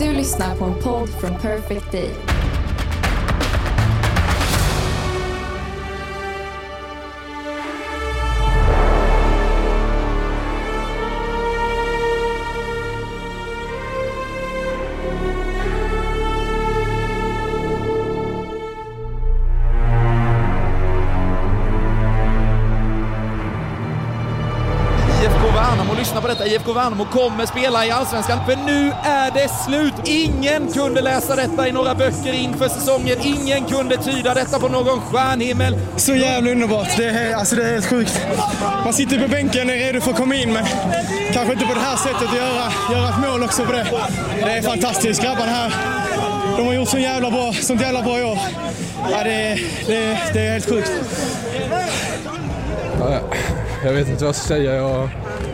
Du lyssnar på en podd från Perfect Day. IFK Värnamo kommer spela i Allsvenskan, för nu är det slut! Ingen kunde läsa detta i några böcker inför säsongen. Ingen kunde tyda detta på någon stjärnhimmel. Så jävla underbart. Det är, alltså det är helt sjukt. Man sitter på bänken och är redo för att komma in, men kanske inte på det här sättet att göra, göra ett mål också på det. Det är fantastiskt. Grabbarna här, de har gjort så jävla bra, sånt jävla bra i år. Ja, det, är- det, det är helt sjukt. Ja, jag vet inte vad jag ska säga. Jag,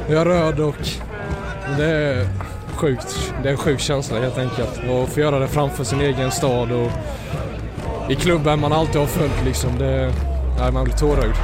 jag är röd och det är sjukt. Det är en sjuk känsla helt enkelt. Och få göra det framför sin egen stad och i klubben man alltid har följt liksom. Det, nej, man blir tårögd.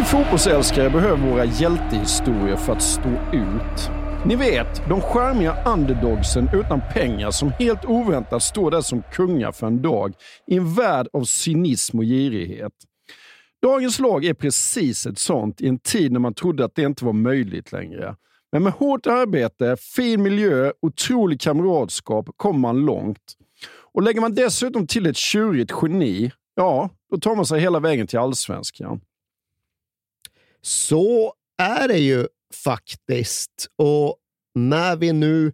Vi fotbollsälskare behöver våra hjältehistorier för att stå ut. Ni vet, de charmiga underdogsen utan pengar som helt oväntat står där som kungar för en dag i en värld av cynism och girighet. Dagens lag är precis ett sånt i en tid när man trodde att det inte var möjligt längre. Men med hårt arbete, fin miljö, otrolig kamratskap kommer man långt. Och lägger man dessutom till ett tjurigt geni, ja, då tar man sig hela vägen till allsvenskan. Så är det ju faktiskt. Och när vi nu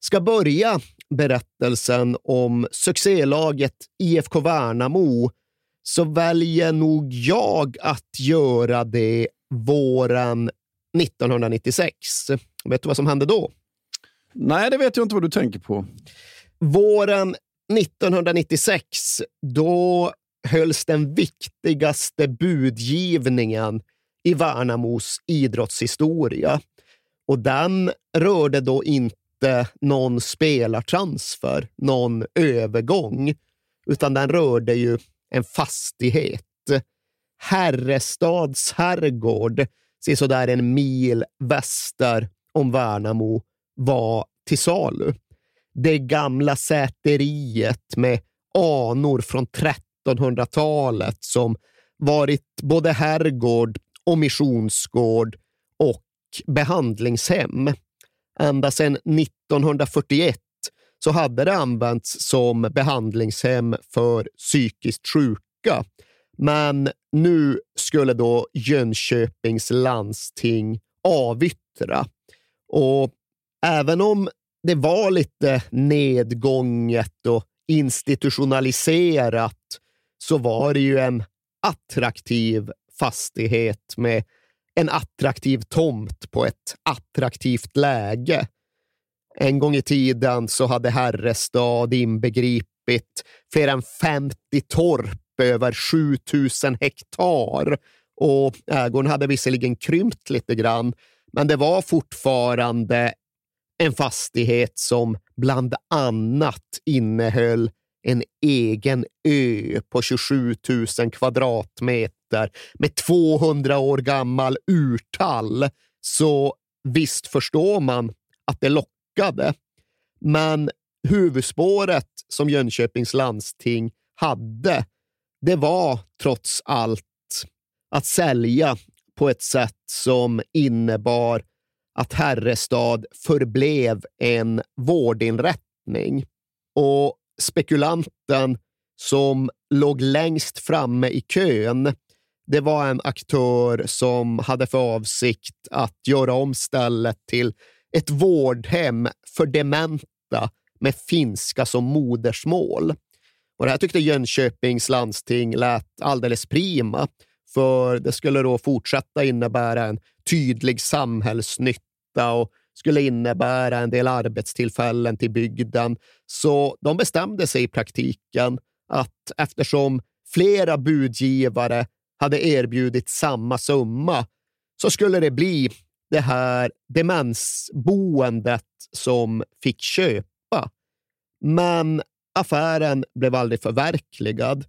ska börja berättelsen om succélaget IFK Värnamo så väljer nog jag att göra det våren 1996. Vet du vad som hände då? Nej, det vet jag inte vad du tänker på. Våren 1996, då hölls den viktigaste budgivningen i Värnamos idrottshistoria. Och den rörde då inte någon spelartransfer, någon övergång, utan den rörde ju en fastighet. Herrestads herrgård, sådär en mil väster om Värnamo, var till salu. Det gamla säteriet med anor från 1300-talet som varit både herrgård och missionsgård och behandlingshem. Ända sedan 1941 så hade det använts som behandlingshem för psykiskt sjuka. Men nu skulle då Jönköpings landsting avyttra. Och även om det var lite nedgånget och institutionaliserat så var det ju en attraktiv fastighet med en attraktiv tomt på ett attraktivt läge. En gång i tiden så hade Herrestad inbegripit fler än 50 torp över 7000 hektar och ägorna hade visserligen krympt lite grann, men det var fortfarande en fastighet som bland annat innehöll en egen ö på 27 000 kvadratmeter med 200 år gammal urtall. Så visst förstår man att det lockade. Men huvudspåret som Jönköpings landsting hade, det var trots allt att sälja på ett sätt som innebar att Herrestad förblev en vårdinrättning. Och spekulanten som låg längst framme i kön, det var en aktör som hade för avsikt att göra om stället till ett vårdhem för dementa med finska som modersmål. Och det här tyckte Jönköpings landsting lät alldeles prima, för det skulle då fortsätta innebära en tydlig samhällsnytta och skulle innebära en del arbetstillfällen till bygden. Så de bestämde sig i praktiken att eftersom flera budgivare hade erbjudit samma summa så skulle det bli det här demensboendet som fick köpa. Men affären blev aldrig förverkligad,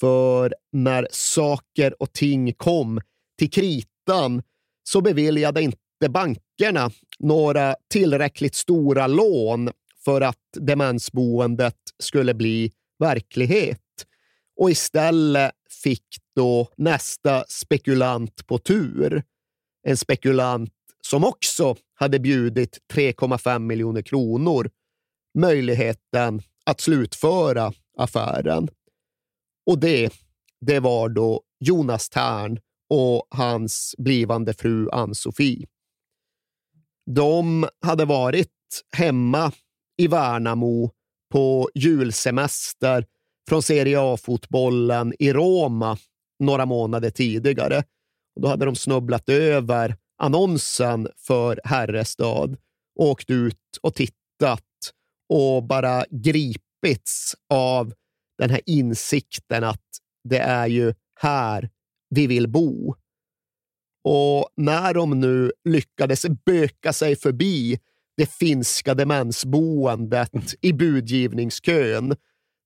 för när saker och ting kom till kritan så beviljade inte bankerna några tillräckligt stora lån för att demensboendet skulle bli verklighet. Och istället fick då nästa spekulant på tur, en spekulant som också hade bjudit 3,5 miljoner kronor, möjligheten att slutföra affären. Och det, det var då Jonas Tern och hans blivande fru Ann-Sofie. De hade varit hemma i Värnamo på julsemester från Serie A-fotbollen i Roma några månader tidigare. Då hade de snubblat över annonsen för Herrestad, åkt ut och tittat och bara gripits av den här insikten att det är ju här vi vill bo. Och när de nu lyckades böka sig förbi det finska demensboendet i budgivningskön,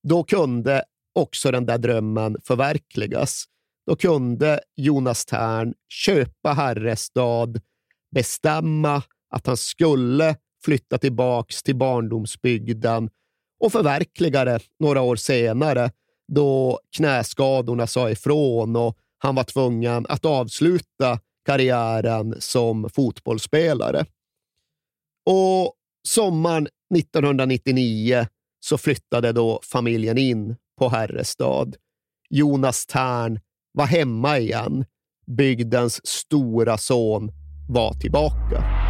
då kunde också den där drömmen förverkligas. Då kunde Jonas Tern köpa Herrestad, bestämma att han skulle flytta tillbaks till barndomsbygden och förverkliga det några år senare då knäskadorna sa ifrån och han var tvungen att avsluta karriären som fotbollsspelare. Och sommaren 1999 så flyttade då familjen in på Herrestad. Jonas Tern var hemma igen. Bygdens stora son var tillbaka.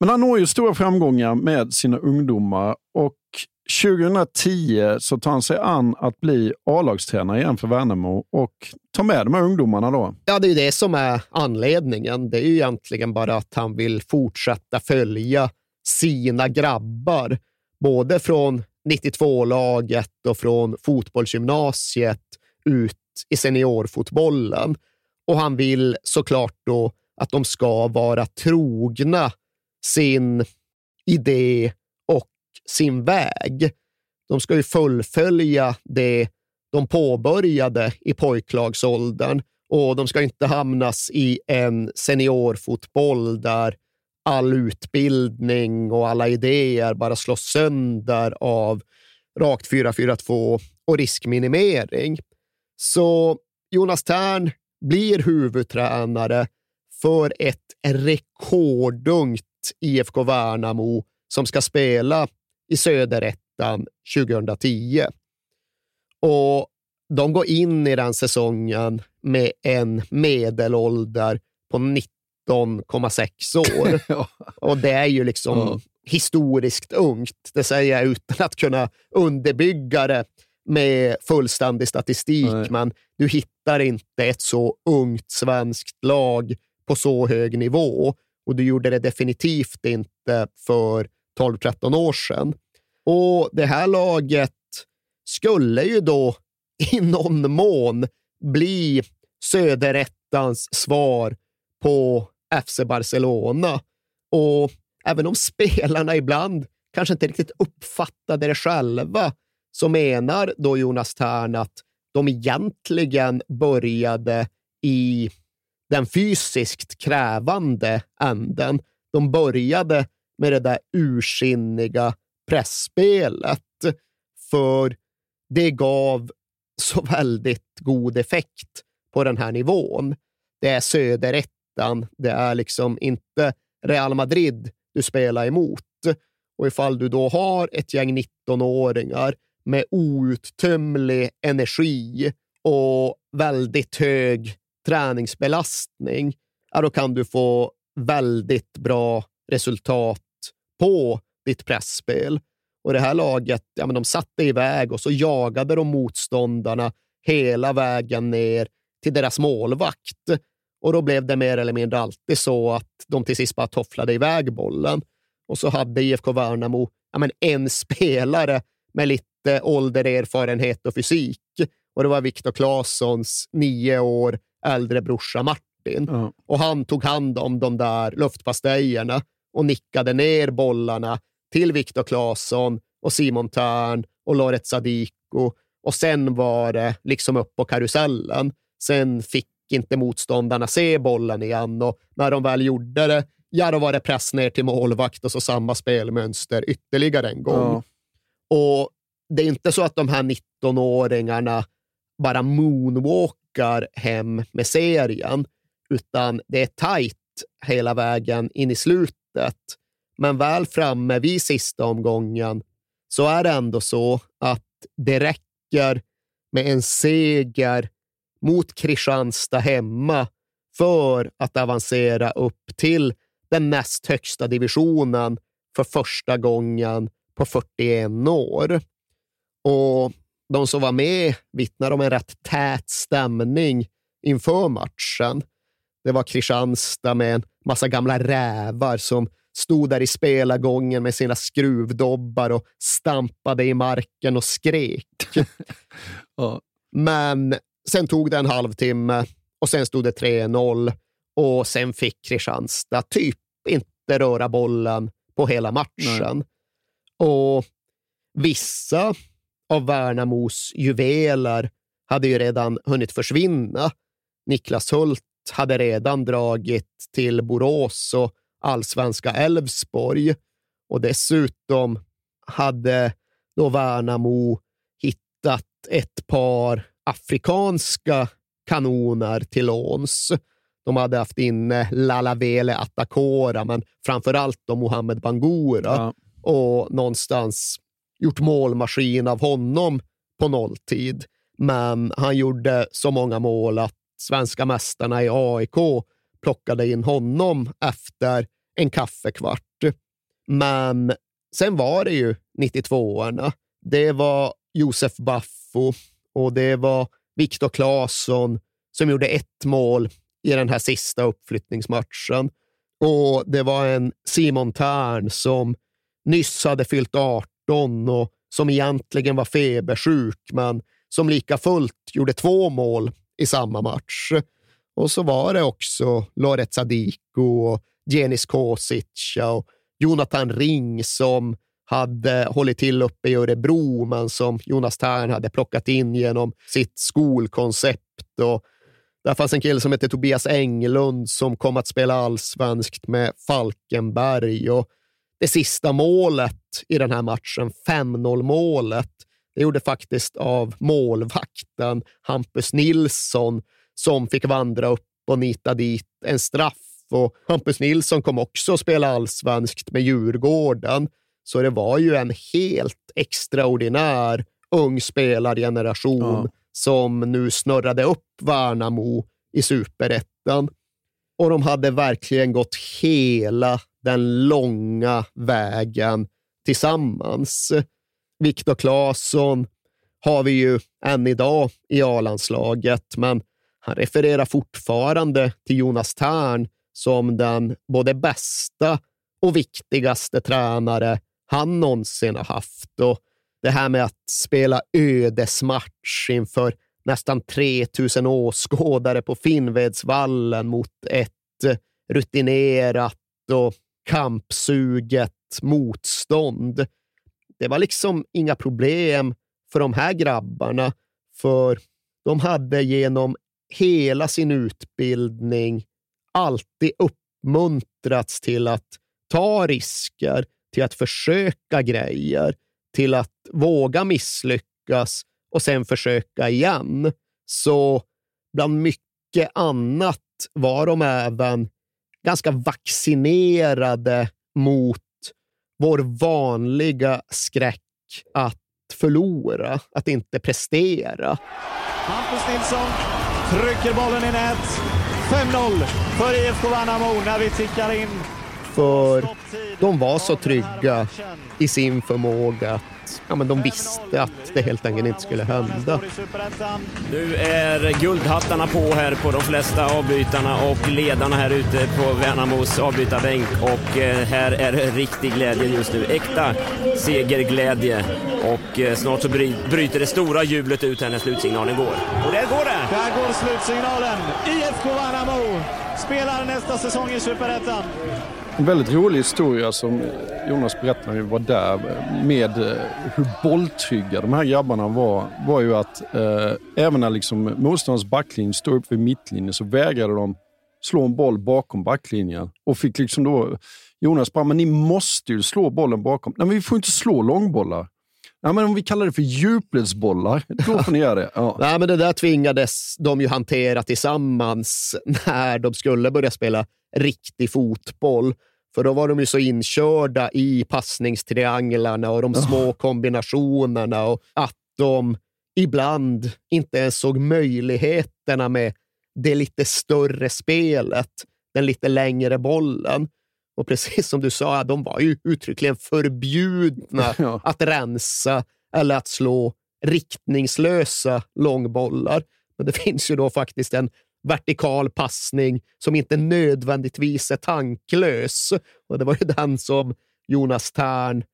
Men han når ju stora framgångar med sina ungdomar och 2010 så tar han sig an att bli A-lagstränare igen för Värnamo och tar med de här ungdomarna då. Ja, det är ju det som är anledningen. Det är ju egentligen bara att han vill fortsätta följa sina grabbar, både från 92-laget och från fotbollsgymnasiet ut i seniorfotbollen. Och han vill såklart då att de ska vara trogna sin idé och sin väg. De ska ju fullfölja det de påbörjade i pojklagsåldern och de ska inte hamnas i en seniorfotboll där all utbildning och alla idéer bara slås sönder av rakt 4-4-2 och riskminimering. Så Jonas Tern blir huvudtränare för ett rekordungt IFK Värnamo som ska spela i Söderettan 2010. Och de går in i den säsongen med en medelålder på 19,6 år. Och det är ju liksom ja. historiskt ungt. Det säger jag utan att kunna underbygga det med fullständig statistik, Nej. men du hittar inte ett så ungt svenskt lag på så hög nivå och du gjorde det definitivt inte för 12-13 år sedan. Och det här laget skulle ju då i någon mån bli söderettans svar på FC Barcelona. Och även om spelarna ibland kanske inte riktigt uppfattade det själva, så menar då Jonas Tern att de egentligen började i den fysiskt krävande änden. De började med det där ursinniga pressspelet, för det gav så väldigt god effekt på den här nivån. Det är söderettan, det är liksom inte Real Madrid du spelar emot. Och ifall du då har ett gäng 19-åringar med outtömlig energi och väldigt hög träningsbelastning, ja, då kan du få väldigt bra resultat på ditt pressspel. Och det här laget, ja, men de satte iväg och så jagade de motståndarna hela vägen ner till deras målvakt. Och då blev det mer eller mindre alltid så att de till sist bara tofflade iväg bollen. Och så hade IFK Värnamo ja, men en spelare med lite ålder, erfarenhet och fysik. Och det var Viktor Claessons nio år äldre brorsa Martin. Ja. Och han tog hand om de där luftpastejerna och nickade ner bollarna till Viktor Claesson och Simon Tern och Loret Sadiko. Och sen var det liksom upp på karusellen. Sen fick inte motståndarna se bollen igen och när de väl gjorde det, ja, då var det press ner till målvakt och så samma spelmönster ytterligare en gång. Ja. Och det är inte så att de här 19-åringarna bara moonwalkar hem med serien, utan det är tajt hela vägen in i slutet. Men väl framme vid sista omgången så är det ändå så att det räcker med en seger mot Kristianstad hemma för att avancera upp till den näst högsta divisionen för första gången på 41 år. Och de som var med vittnar om en rätt tät stämning inför matchen. Det var Kristianstad med en massa gamla rävar som stod där i spelargången med sina skruvdobbar och stampade i marken och skrek. ja. Men sen tog det en halvtimme och sen stod det 3-0 och sen fick Kristianstad typ inte röra bollen på hela matchen. Nej. Och vissa av Värnamos juveler hade ju redan hunnit försvinna. Niklas Hult hade redan dragit till Borås och allsvenska Elfsborg och dessutom hade då Värnamo hittat ett par afrikanska kanoner till låns. De hade haft inne Lalavele Atakora, men framför allt då Mohamed Bangura Ja. och någonstans gjort målmaskin av honom på nolltid. Men han gjorde så många mål att svenska mästarna i AIK plockade in honom efter en kaffekvart. Men sen var det ju 92orna. Det var Josef Baffo och det var Viktor Claesson som gjorde ett mål i den här sista uppflyttningsmatchen. Och det var en Simon Tern som nyss hade fyllt 18 och som egentligen var febersjuk, men som lika fullt gjorde två mål i samma match. Och så var det också Loret Sadiko och Jenis Kosica och Jonathan Ring som hade hållit till uppe i Örebro, men som Jonas Tern hade plockat in genom sitt skolkoncept. Och där fanns en kille som hette Tobias Englund som kom att spela allsvenskt med Falkenberg. Och det sista målet i den här matchen, 5-0 målet, det gjorde faktiskt av målvakten Hampus Nilsson som fick vandra upp och nita dit en straff. Och Hampus Nilsson kom också att spela allsvenskt med Djurgården. Så det var ju en helt extraordinär ung spelargeneration Ja. som nu snurrade upp Värnamo i superettan. Och de hade verkligen gått hela den långa vägen tillsammans. Viktor Claesson har vi ju än idag i A-landslaget, men han refererar fortfarande till Jonas Tern som den både bästa och viktigaste tränare han någonsin har haft. Och det här med att spela ödesmatch inför nästan 3000 åskådare på Finnvedsvallen mot ett rutinerat och kampsuget motstånd. Det var liksom inga problem för de här grabbarna, för de hade genom hela sin utbildning alltid uppmuntrats till att ta risker, till att försöka grejer, till att våga misslyckas och sen försöka igen. Så bland mycket annat var de även ganska vaccinerade mot vår vanliga skräck att förlora, att inte prestera. Hampus Nilsson trycker bollen i nät. 5-0 för IFK Värnamo när vi tickar in. För de var så trygga i sin förmåga att ja, men de visste att det helt enkelt inte skulle hända. Nu är guldhattarna på här på de flesta avbytarna och ledarna här ute på Värnamos avbytarbänk och eh, här är det riktig glädje just nu. Äkta segerglädje och eh, snart så bry- bryter det stora jublet ut här när slutsignalen går. Och där går det! Där går slutsignalen. IFK Värnamo spelar nästa säsong i Superettan. En väldigt rolig historia som Jonas berättade när vi var där med eh, hur bolltrygga de här grabbarna var, var ju att eh, även när liksom motståndarens backlinje stod upp vid mittlinjen så vägrade de slå en boll bakom backlinjen och fick liksom då Jonas bara, men ni måste ju slå bollen bakom. Nej, men vi får inte slå långbollar. Ja, men om vi kallar det för djupledsbollar, då får ni göra det. Ja. Nej, men det där tvingades de ju hantera tillsammans när de skulle börja spela riktig fotboll. För då var de ju så inkörda i passningstrianglarna och de små kombinationerna och att de ibland inte ens såg möjligheterna med det lite större spelet, den lite längre bollen. Och precis som du sa, de var ju uttryckligen förbjudna Ja. att rensa eller att slå riktningslösa långbollar. Men det finns ju då faktiskt en vertikal passning som inte nödvändigtvis är tanklös. Och det var ju den som Jonas Tern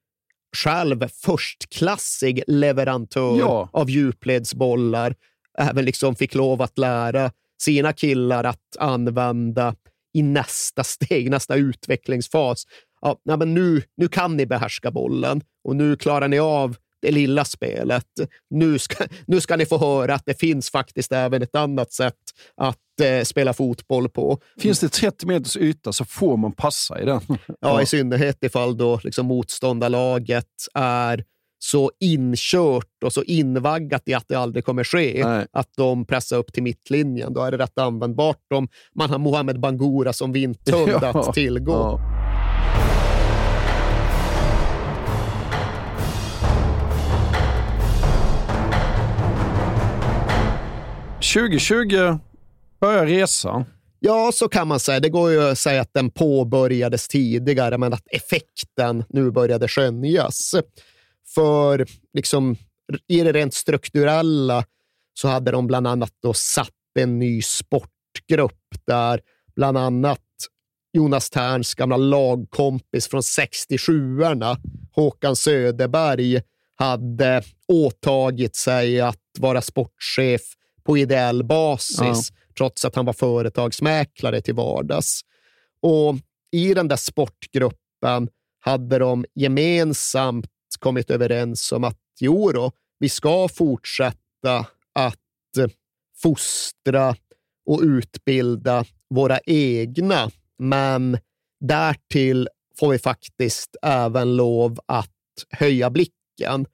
själv förstklassig leverantör Ja. av djupledsbollar även liksom fick lov att lära sina killar att använda i nästa steg, nästa utvecklingsfas. Ja, men nu, nu kan ni behärska bollen och nu klarar ni av det lilla spelet. Nu ska, nu ska ni få höra att det finns faktiskt även ett annat sätt att eh, spela fotboll på. Finns det 30 meters yta så får man passa i den. Ja, i synnerhet ifall då liksom motståndarlaget är så inkört och så invaggat i att det aldrig kommer ske, Nej. att de pressar upp till mittlinjen. Då är det rätt användbart om man har Mohamed Bangura som vinthund Ja. att tillgå. Ja. ...2020 börjar resan. Ja, så kan man säga. Det går ju att säga att den påbörjades tidigare, men att effekten nu började skönjas. För liksom, i det rent strukturella så hade de bland annat då satt en ny sportgrupp där bland annat Jonas Terns gamla lagkompis från 67orna, Håkan Söderberg, hade åtagit sig att vara sportchef på ideell basis, trots att han var företagsmäklare till vardags. Och i den där sportgruppen hade de gemensamt kommit överens om att jo då, vi ska fortsätta att fostra och utbilda våra egna, men därtill får vi faktiskt även lov att höja blicken.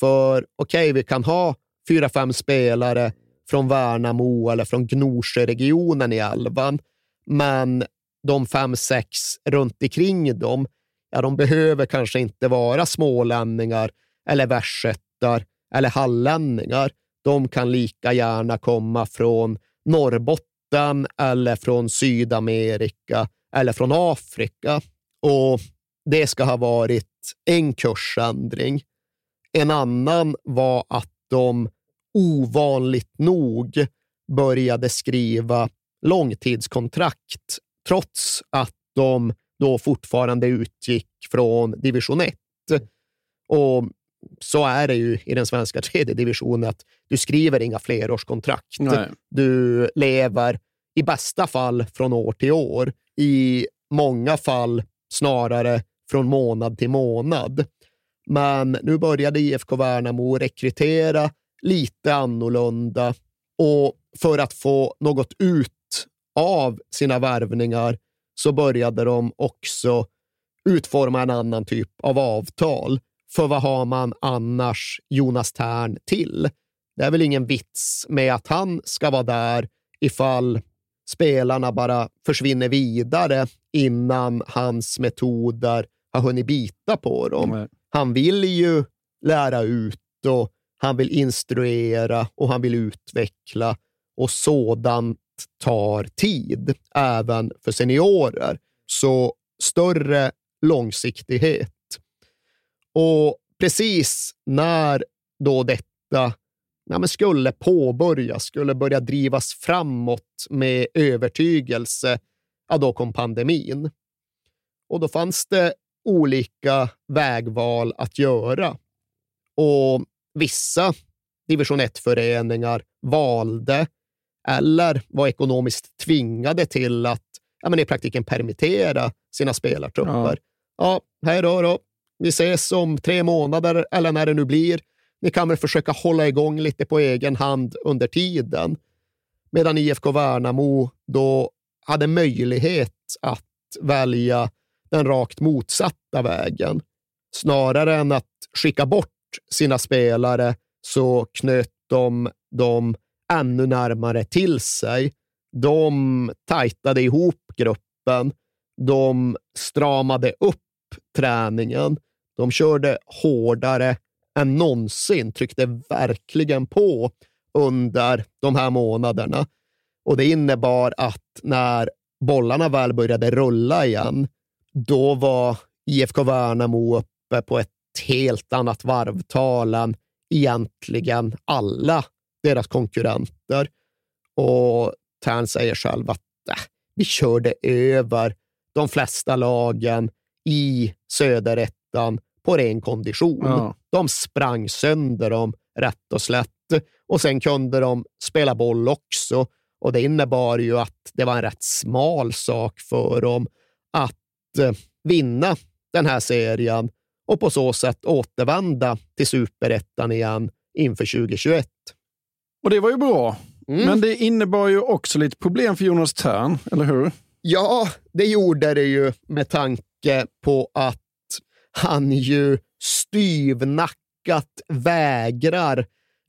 För okej, vi kan ha fyra, fem spelare från Värnamo eller från Gnosjöregionen i elvan, men de fem, sex runt omkring dem, ja, de behöver kanske inte vara smålänningar eller västgötar eller hallänningar. De kan lika gärna komma från Norrbotten eller från Sydamerika eller från Afrika. Och det ska ha varit en kursändring. En annan var att de ovanligt nog började skriva långtidskontrakt trots att de då fortfarande utgick från division 1. Och så är det ju i den svenska tredje divisionen, att du skriver inga flerårskontrakt. Nej. Du lever i bästa fall från år till år, i många fall snarare från månad till månad. Men nu började IFK Värnamo rekrytera lite annorlunda och för att få något ut av sina värvningar så började de också utforma en annan typ av avtal. För vad har man annars Jonas Tern till? Det är väl ingen vits med att han ska vara där ifall spelarna bara försvinner vidare innan hans metoder har hunnit bita på dem. Han vill ju lära ut och han vill instruera och han vill utveckla och sådant tar tid, även för seniorer. Så större långsiktighet. Och precis när då detta ja, men skulle påbörjas, skulle börja drivas framåt med övertygelse, ja, då kom pandemin. Och då fanns det olika vägval att göra. Och vissa division 1-föreningar valde eller var ekonomiskt tvingade till att ja, men i praktiken permittera sina spelartrupper. Ja, hej då, då. Vi ses om tre månader eller när det nu blir. Ni kan väl försöka hålla igång lite på egen hand under tiden. Medan IFK Värnamo då hade möjlighet att välja den rakt motsatta vägen. Snarare än att skicka bort sina spelare så knöt de dem ännu närmare till sig. De tajtade ihop gruppen. De stramade upp träningen. De körde hårdare än någonsin, tryckte verkligen på under de här månaderna. Och Det innebar att när bollarna väl började rulla igen, då var IFK Värnamo uppe på ett helt annat varvtal än egentligen alla deras konkurrenter. Och Tern säger själv att äh, vi körde över de flesta lagen i söderettan på ren kondition. Ja. De sprang sönder dem rätt och slätt och sen kunde de spela boll också. Och Det innebar ju att det var en rätt smal sak för dem att eh, vinna den här serien och på så sätt återvända till superettan igen inför 2021. Och det var ju bra. Mm. Men det innebar ju också lite problem för Jonas Tern, eller hur? Ja, det gjorde det ju med tanke på att han ju att vägrar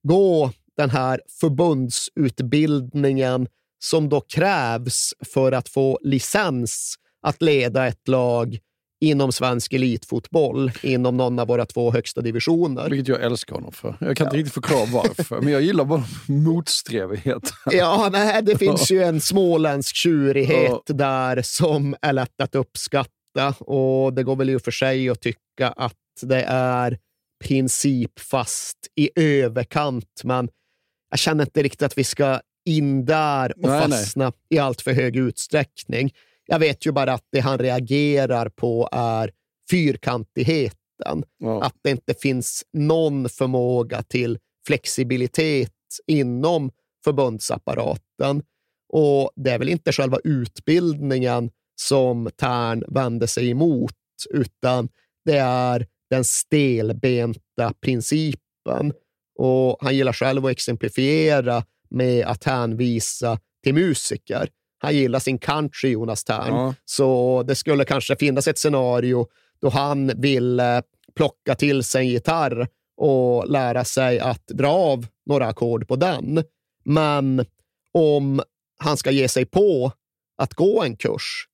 gå den här förbundsutbildningen som då krävs för att få licens att leda ett lag inom svensk elitfotboll, inom någon av våra två högsta divisioner. Vilket jag älskar honom för. Jag kan inte riktigt förklara varför, men jag gillar bara motsträvighet. Ja, nej, det finns ju en småländsk tjurighet där som är lätt att uppskatta och det går väl i och för sig att tycka att det är principfast i överkant, men jag känner inte riktigt att vi ska in där och Nej, fastna nej. i allt för hög utsträckning. Jag vet ju bara att det han reagerar på är fyrkantigheten. Att det inte finns någon förmåga till flexibilitet inom förbundsapparaten. Och det är väl inte själva utbildningen som Tern vänder sig emot, utan det är den stelbenta principen. Och Han gillar själv att exemplifiera med att hänvisa till musiker. Han gillar sin country, Jonas Tern. Ja. Så det skulle kanske finnas ett scenario då han vill plocka till sig en gitarr och lära sig att dra av några ackord på den. Men om han ska ge sig på att gå en kurs,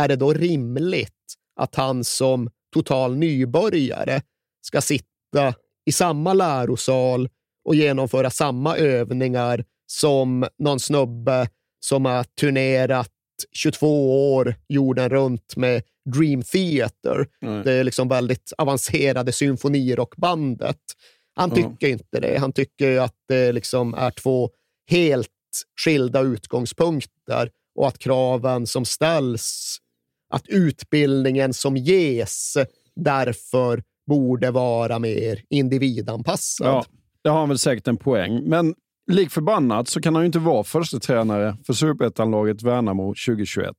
är det då rimligt att han som total nybörjare ska sitta i samma lärosal och genomföra samma övningar som någon snubbe som har turnerat 22 år jorden runt med Dream Theater. Det är liksom väldigt avancerade symfonirockbandet. Han tycker inte det. Han tycker att det liksom är två helt skilda utgångspunkter och att kraven som ställs, att utbildningen som ges därför borde vara mer individanpassad. Ja, det har han väl säkert en poäng. Men lik förbannat så kan han ju inte vara första tränare för superettanlaget Värnamo 2021.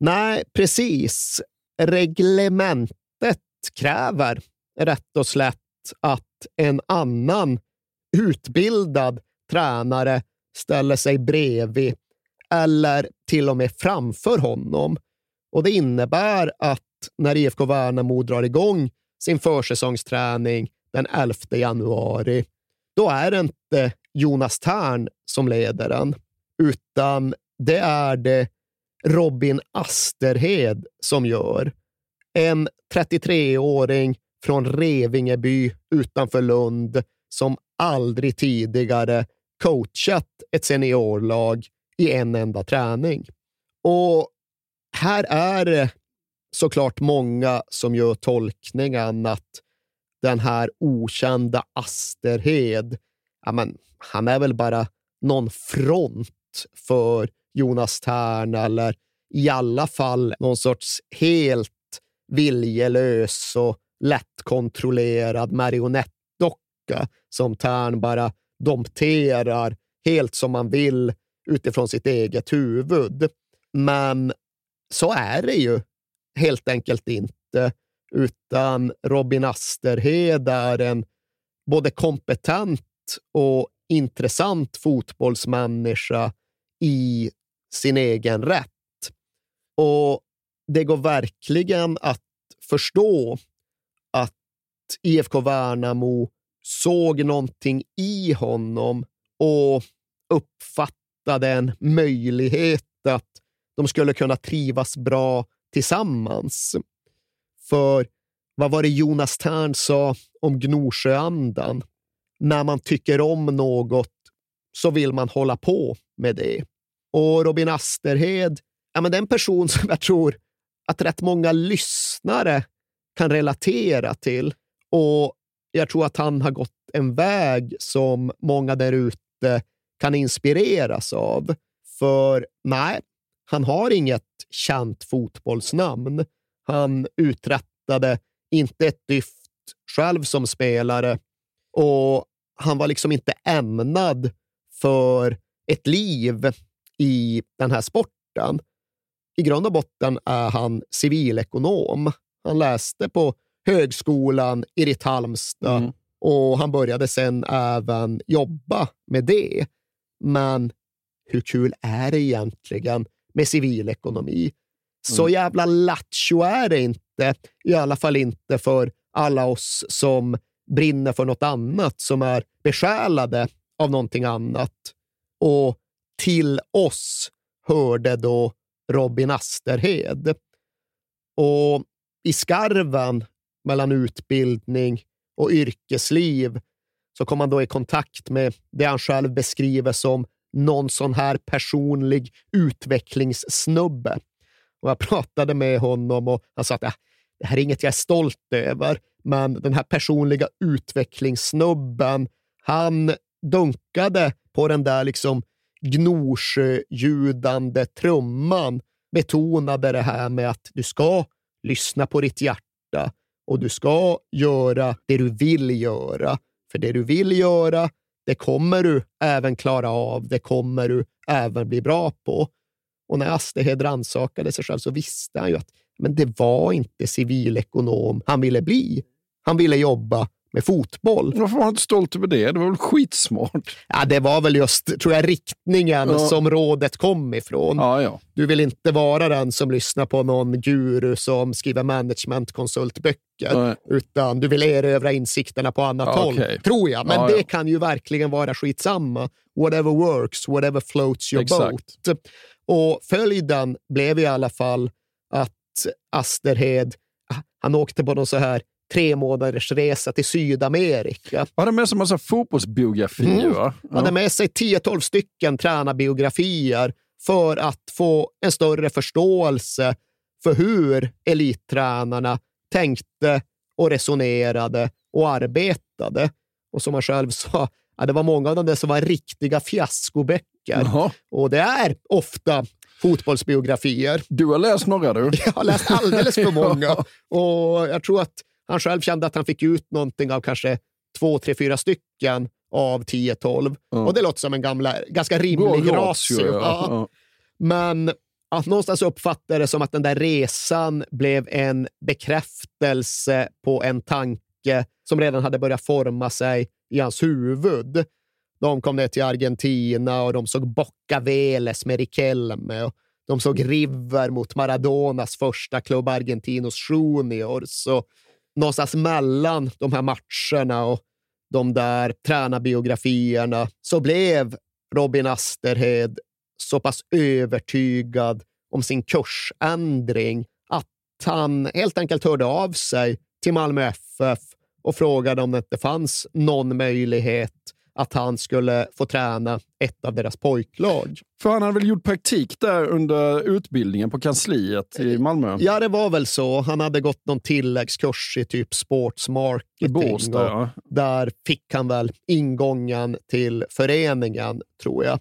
Nej, precis. Reglementet kräver rätt och slätt att en annan utbildad tränare ställer sig bredvid eller till och med framför honom. Och Det innebär att när IFK Värnamo drar igång sin försäsongsträning den 11 januari, då är det inte Jonas Tern som leder den, utan det är det Robin Asterhed som gör. En 33-åring från Revingeby utanför Lund som aldrig tidigare coachat ett seniorlag i en enda träning. Och här är det såklart många som gör tolkningen att den här okända Asterhed, ja men, han är väl bara någon front för Jonas Tern eller i alla fall någon sorts helt viljelös och lättkontrollerad marionettdocka som Tern bara dompterar helt som man vill utifrån sitt eget huvud. Men så är det ju helt enkelt inte, utan Robin Asterhed är en både kompetent och intressant fotbollsmänniska i sin egen rätt. Och det går verkligen att förstå att IFK Värnamo såg någonting i honom och uppfattade en möjlighet att de skulle kunna trivas bra tillsammans. För vad var det Jonas Tern sa om Gnosjöandan? När man tycker om något så vill man hålla på med det. Och Robin Asterhed, ja, men det är en person som jag tror att rätt många lyssnare kan relatera till. Och jag tror att han har gått en väg som många där ute kan inspireras av. För nej, han har inget känt fotbollsnamn. Han uträttade inte ett dyft själv som spelare och han var liksom inte ämnad för ett liv i den här sporten. I grund och botten är han civilekonom. Han läste på högskolan i Ritt Halmstad och han började sen även jobba med det. Men hur kul är det egentligen med civilekonomi? Så Mm. jävla lattjo är det inte, i alla fall inte för alla oss som brinner för något annat, som är besjälade av någonting annat. Och till oss hörde då Robin Asterhed. Och i skarven mellan utbildning och yrkesliv så kom han då i kontakt med det han själv beskriver som någon sån här personlig utvecklingssnubbe. Och jag pratade med honom och han sa att äh, det här är inget jag är stolt över, men den här personliga utvecklingssnubben, han dunkade på den där liksom gnosjöljudande trumman, betonade det här med att du ska lyssna på ditt hjärta och du ska göra det du vill göra. För det du vill göra, det kommer du även klara av. Det kommer du även bli bra på. Och när Asterhed rannsakade sig själv så visste han ju att men det var inte civilekonom han ville bli. Han ville jobba med fotboll. Varför var han inte stolt över det? Det var väl skitsmart? Ja, det var väl just, tror jag, riktningen Ja. som rådet kom ifrån. Ja, ja. Du vill inte vara den som lyssnar på någon guru som skriver managementkonsultböcker, Nej. utan du vill erövra insikterna på annat Ja, håll, okej. tror jag. Men det kan ju verkligen vara skitsamma. Whatever works, whatever floats your Exakt. boat. Och följden blev i alla fall att Asterhed, han åkte på någon så här tre månaders resa till Sydamerika. Han hade med sig en massa fotbollsbiografier, Mm. va? Han hade med sig 10-12 stycken tränarbiografier för att få en större förståelse för hur elittränarna tänkte och resonerade och arbetade. Och som han själv sa, ja, det var många av dem där som var riktiga fiaskoböcker. Jaha. Och det är ofta fotbollsbiografier. Du har läst några du. Jag har läst alldeles för många. Ja. Och jag tror att han själv kände att han fick ut någonting av kanske två, tre, fyra stycken av 10-12. Ja. Och det låter som en gamla, ganska rimlig ratio, ratio. ja. Ja. Men att någonstans uppfatta det som att den där resan blev en bekräftelse på en tanke som redan hade börjat forma sig i hans huvud. De kom ner till Argentina och de såg Bocca Veles med Riquelme. Och de såg River mot Maradonas första klubb Argentinos Juniors. Och någonstans mellan de här matcherna och de där tränarbiografierna så blev Robin Asterhed så pass övertygad om sin kursändring att han helt enkelt hörde av sig till Malmö FF och frågade om det inte fanns någon möjlighet att han skulle få träna ett av deras pojklag. För han hade väl gjort praktik där under utbildningen på kansliet i Malmö? Ja, det var väl så. Han hade gått någon tilläggskurs i typ sportsmarketing. I Båstad, ja. Där fick han väl ingången till föreningen, tror jag.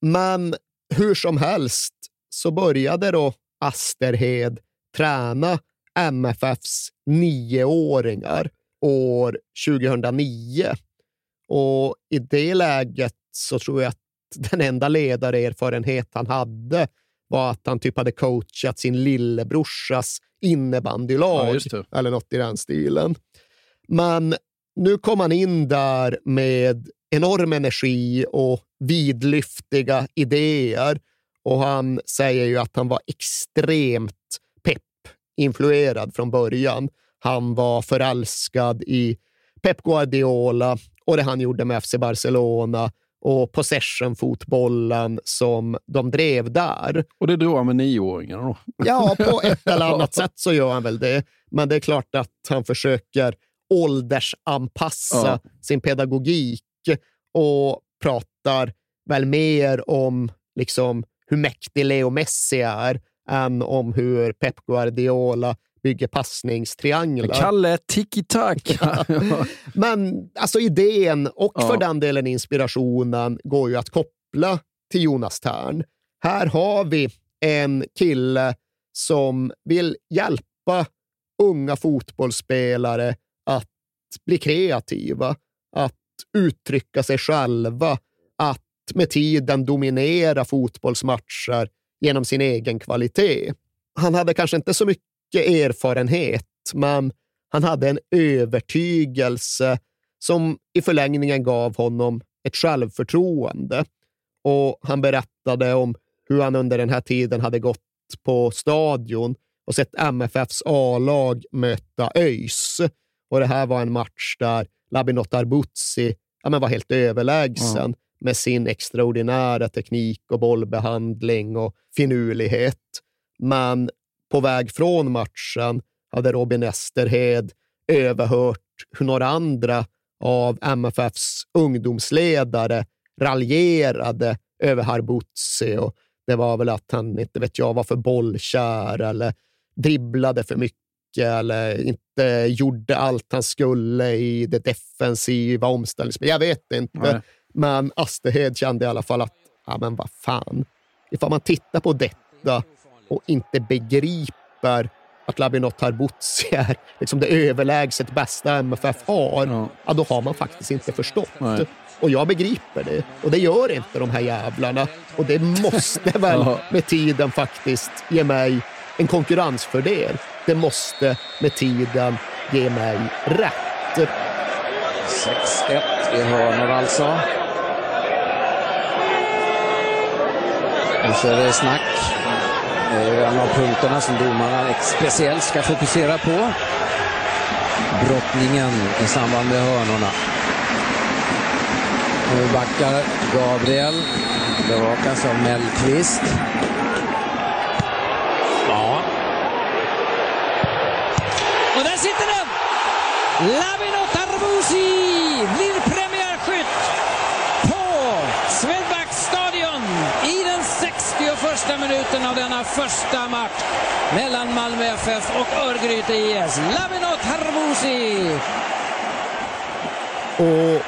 Men hur som helst så började då Asterhed träna MFFs nioåringar år 2009. Och i det läget så tror jag att den enda ledarerfarenhet han hade var att han typ hade coachat sin lillebrorsas innebandylag Ja, eller något i den stilen. Men nu kom han in där med enorm energi och vidlyftiga idéer och han säger ju att han var extremt pepp-influerad från början. Han var förälskad i Pep Guardiola och det han gjorde med FC Barcelona och possession-fotbollen som de drev där. Och det drog han med nioåringarna då? Ja, på ett eller annat sätt så gör han väl det. Men det är klart att han försöker åldersanpassa Ja. sin pedagogik och pratar väl mer om liksom, hur mäktig Leo Messi är än om hur Pep Guardiola bygger passningstrianglar. Kalle tiki-taka. Men alltså idén och Ja. för den delen inspirationen går ju att koppla till Jonas Tern. Här har vi en kille som vill hjälpa unga fotbollsspelare att bli kreativa, att uttrycka sig själva, att med tiden dominera fotbollsmatcher genom sin egen kvalitet. Han hade kanske inte så mycket erfarenhet, men han hade en övertygelse som i förlängningen gav honom ett självförtroende. Och Han berättade om hur han under den här tiden hade gått på stadion och sett MFFs A-lag möta ÖIS. Och Det här var en match där Labinot Arbuzzi ja, men var helt överlägsen med sin extraordinära teknik och bollbehandling och finurlighet. Men på väg från matchen hade Robin Esterhed överhört hur några andra av MFFs ungdomsledare raljerade över Harbutzi och det var väl att han, inte vet jag, var för bollkär eller dribblade för mycket eller inte gjorde allt han skulle i det defensiva omställningsspelet. Jag vet inte. Nej. Men Asterhed kände i alla fall att, ja men vad fan. Ifall man tittar på detta och inte begriper att Labinot Harbutzi är liksom det överlägset bästa MFF har, ja. då har man faktiskt inte förstått. Nej. Och jag begriper det. Och det gör inte de här jävlarna. Och det måste väl Ja. med tiden faktiskt ge mig en konkurrensfördel. Det måste med tiden ge mig rätt. 6-1 i hörnor alltså. Och så är det snack. Det är en av punkterna som domarna speciellt ska fokusera på. Brottningen i samband med hörnorna. Nu backar Gabriel. Bevakas av Mellqvist. Ja. Och där sitter den! Lavinot Arbuzi blir premiärskytt på Swedbank stadion i den 61 minuten av denna första match mellan Malmö FF och Örgryte IS. Laminot Arbuzi! Och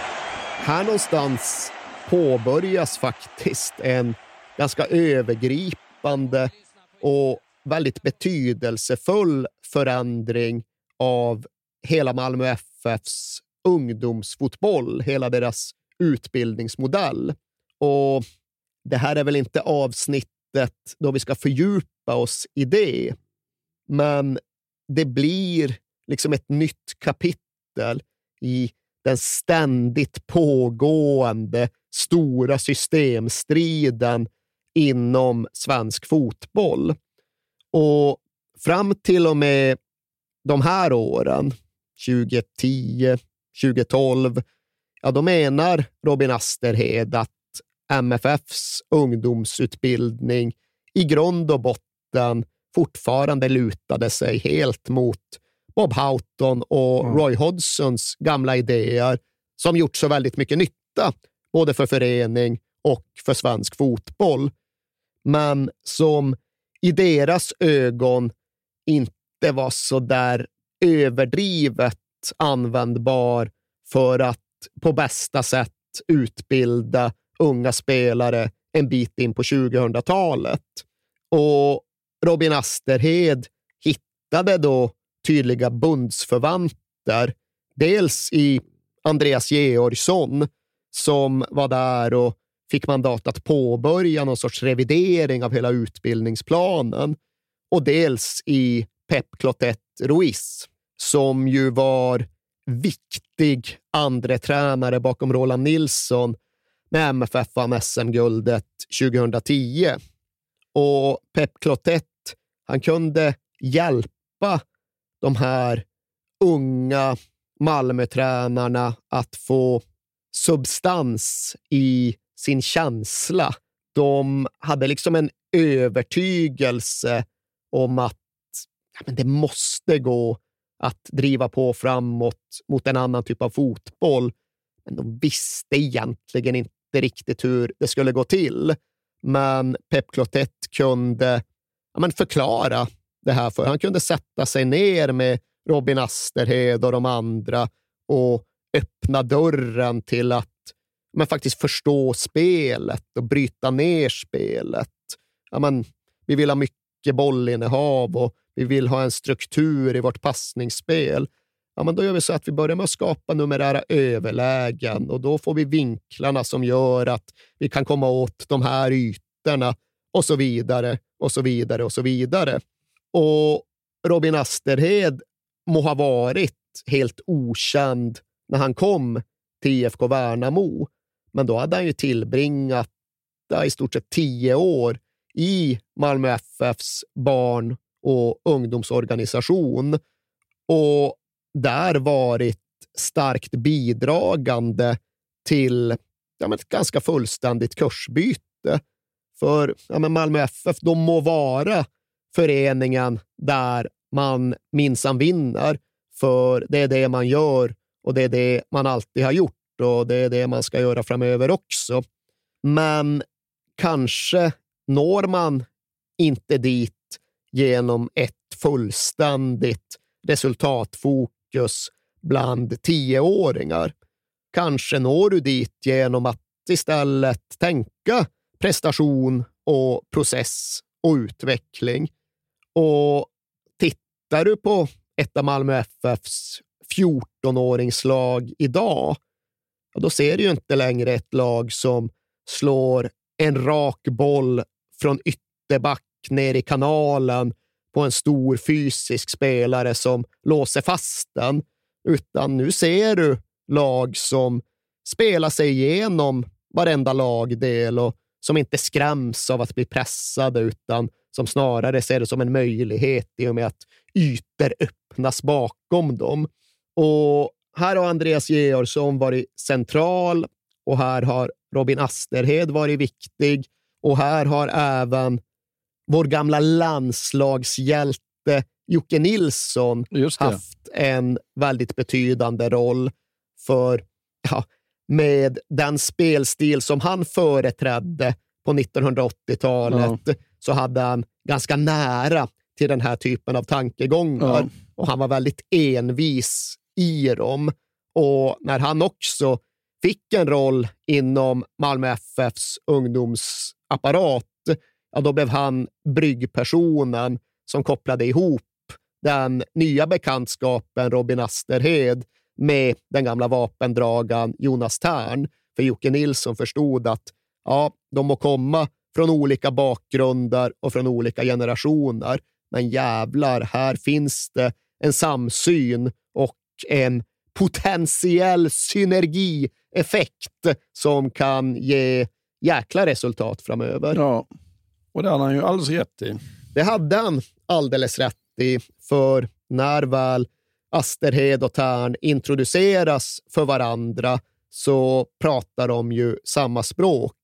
här någonstans påbörjas faktiskt en ganska övergripande och väldigt betydelsefull förändring av hela Malmö FFs ungdomsfotboll, hela deras utbildningsmodell. Och det här är väl inte avsnitt då vi ska fördjupa oss i det, men det blir liksom ett nytt kapitel i den ständigt pågående stora systemstriden inom svensk fotboll. Och fram till och med de här åren, 2010, 2012, ja, då menar Robin Asterhed att MFFs ungdomsutbildning i grund och botten fortfarande lutade sig helt mot Bob Houghton och Roy Hodgsons gamla idéer som gjort så väldigt mycket nytta, både för förening och för svensk fotboll. Men som i deras ögon inte var så där överdrivet användbar för att på bästa sätt utbilda unga spelare en bit in på 2000-talet. Och Robin Asterhed hittade då tydliga bundsförvanter. Dels i Andreas Georgsson som var där och fick mandat att påbörja någon sorts revidering av hela utbildningsplanen. Och dels i Pep Clotet Ruiz som ju var viktig andre tränare bakom Roland Nilsson när MFF vann SM-guldet 2010. Och Pep Clotet, han kunde hjälpa de här unga Malmötränarna att få substans i sin känsla. De hade liksom en övertygelse om att ja, men det måste gå att driva på framåt mot en annan typ av fotboll. Men de visste egentligen inte riktigt hur det skulle gå till. Men Pep Clotet kunde ja, men förklara det här för. Han kunde sätta sig ner med Robin Asterhed och de andra och öppna dörren till att men faktiskt förstå spelet och bryta ner spelet. Ja, men, vi vill ha mycket bollinnehav och vi vill ha en struktur i vårt passningsspel. Ja, men då gör vi så att vi börjar med att skapa numerära överlägen och då får vi vinklarna som gör att vi kan komma åt de här ytorna och så vidare och så vidare och så vidare. Och Robin Asterhed må ha varit helt okänd när han kom till IFK Värnamo, men då hade han ju tillbringat ja, i stort sett tio år i Malmö FFs barn och ungdomsorganisation och där varit starkt bidragande till ja, men ett ganska fullständigt kursbyte. För ja, men Malmö FF, de må vara föreningen där man minsann vinner, för det är det man gör och det är det man alltid har gjort och det är det man ska göra framöver också. Men kanske når man inte dit genom ett fullständigt resultatfokus bland tioåringar. Kanske når du dit genom att istället tänka prestation och process och utveckling. Och tittar du på ett av Malmö FFs 14-åringslag idag, då ser du ju inte längre ett lag som slår en rak boll från ytterback ner i kanalen på en stor fysisk spelare som låser fast den, utan nu ser du lag som spelar sig igenom varenda lagdel och som inte skräms av att bli pressade, utan som snarare ser det som en möjlighet i och med att ytor öppnas bakom dem. Och här har Andreas Georgsson varit central och här har Robin Asterhed varit viktig och här har även vår gamla landslagshjälte Jocke Nilsson haft en väldigt betydande roll. För ja, med den spelstil som han företrädde på 1980-talet ja. så hade han ganska nära till den här typen av tankegångar. Ja. Och han var väldigt envis i dem. Och när han också fick en roll inom Malmö FFs ungdomsapparat, ja, då blev han bryggpersonen som kopplade ihop den nya bekantskapen Robin Asterhed med den gamla vapendragaren Jonas Tern. För Jocke Nilsson förstod att ja, de må komma från olika bakgrunder och från olika generationer, men jävlar, här finns det en samsyn och en potentiell synergieffekt som kan ge jäkla resultat framöver. Ja, och det hade han ju alldeles rätt i. Det hade han alldeles rätt i, för när väl Asterhed och Tern introduceras för varandra så pratar de ju samma språk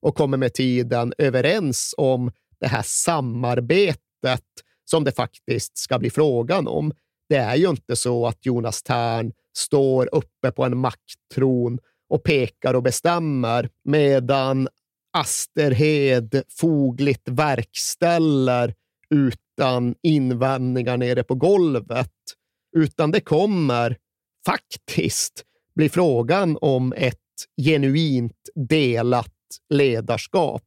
och kommer med tiden överens om det här samarbetet som det faktiskt ska bli frågan om. Det är ju inte så att Jonas Tern står uppe på en makttron och pekar och bestämmer medan Asterhed fogligt verkställer utan invändningar nere på golvet, utan det kommer faktiskt bli frågan om ett genuint delat ledarskap.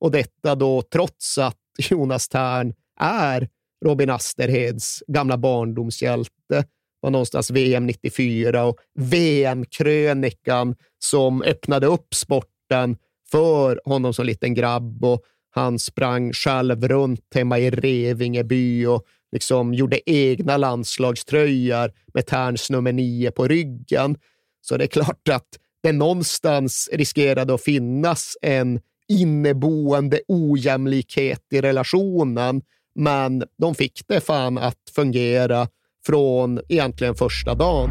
Och detta då trots att Jonas Tern är Robin Asterheds gamla barndomshjälte. var någonstans VM 94 och VM-krönikan som öppnade upp sporten för honom som liten grabb. Och han sprang själv runt hemma i Revingeby och liksom gjorde egna landslagströjor med Terns nummer nio på ryggen. Så det är klart att det någonstans riskerade att finnas en inneboende ojämlikhet i relationen, men de fick det fan att fungera från egentligen första dagen.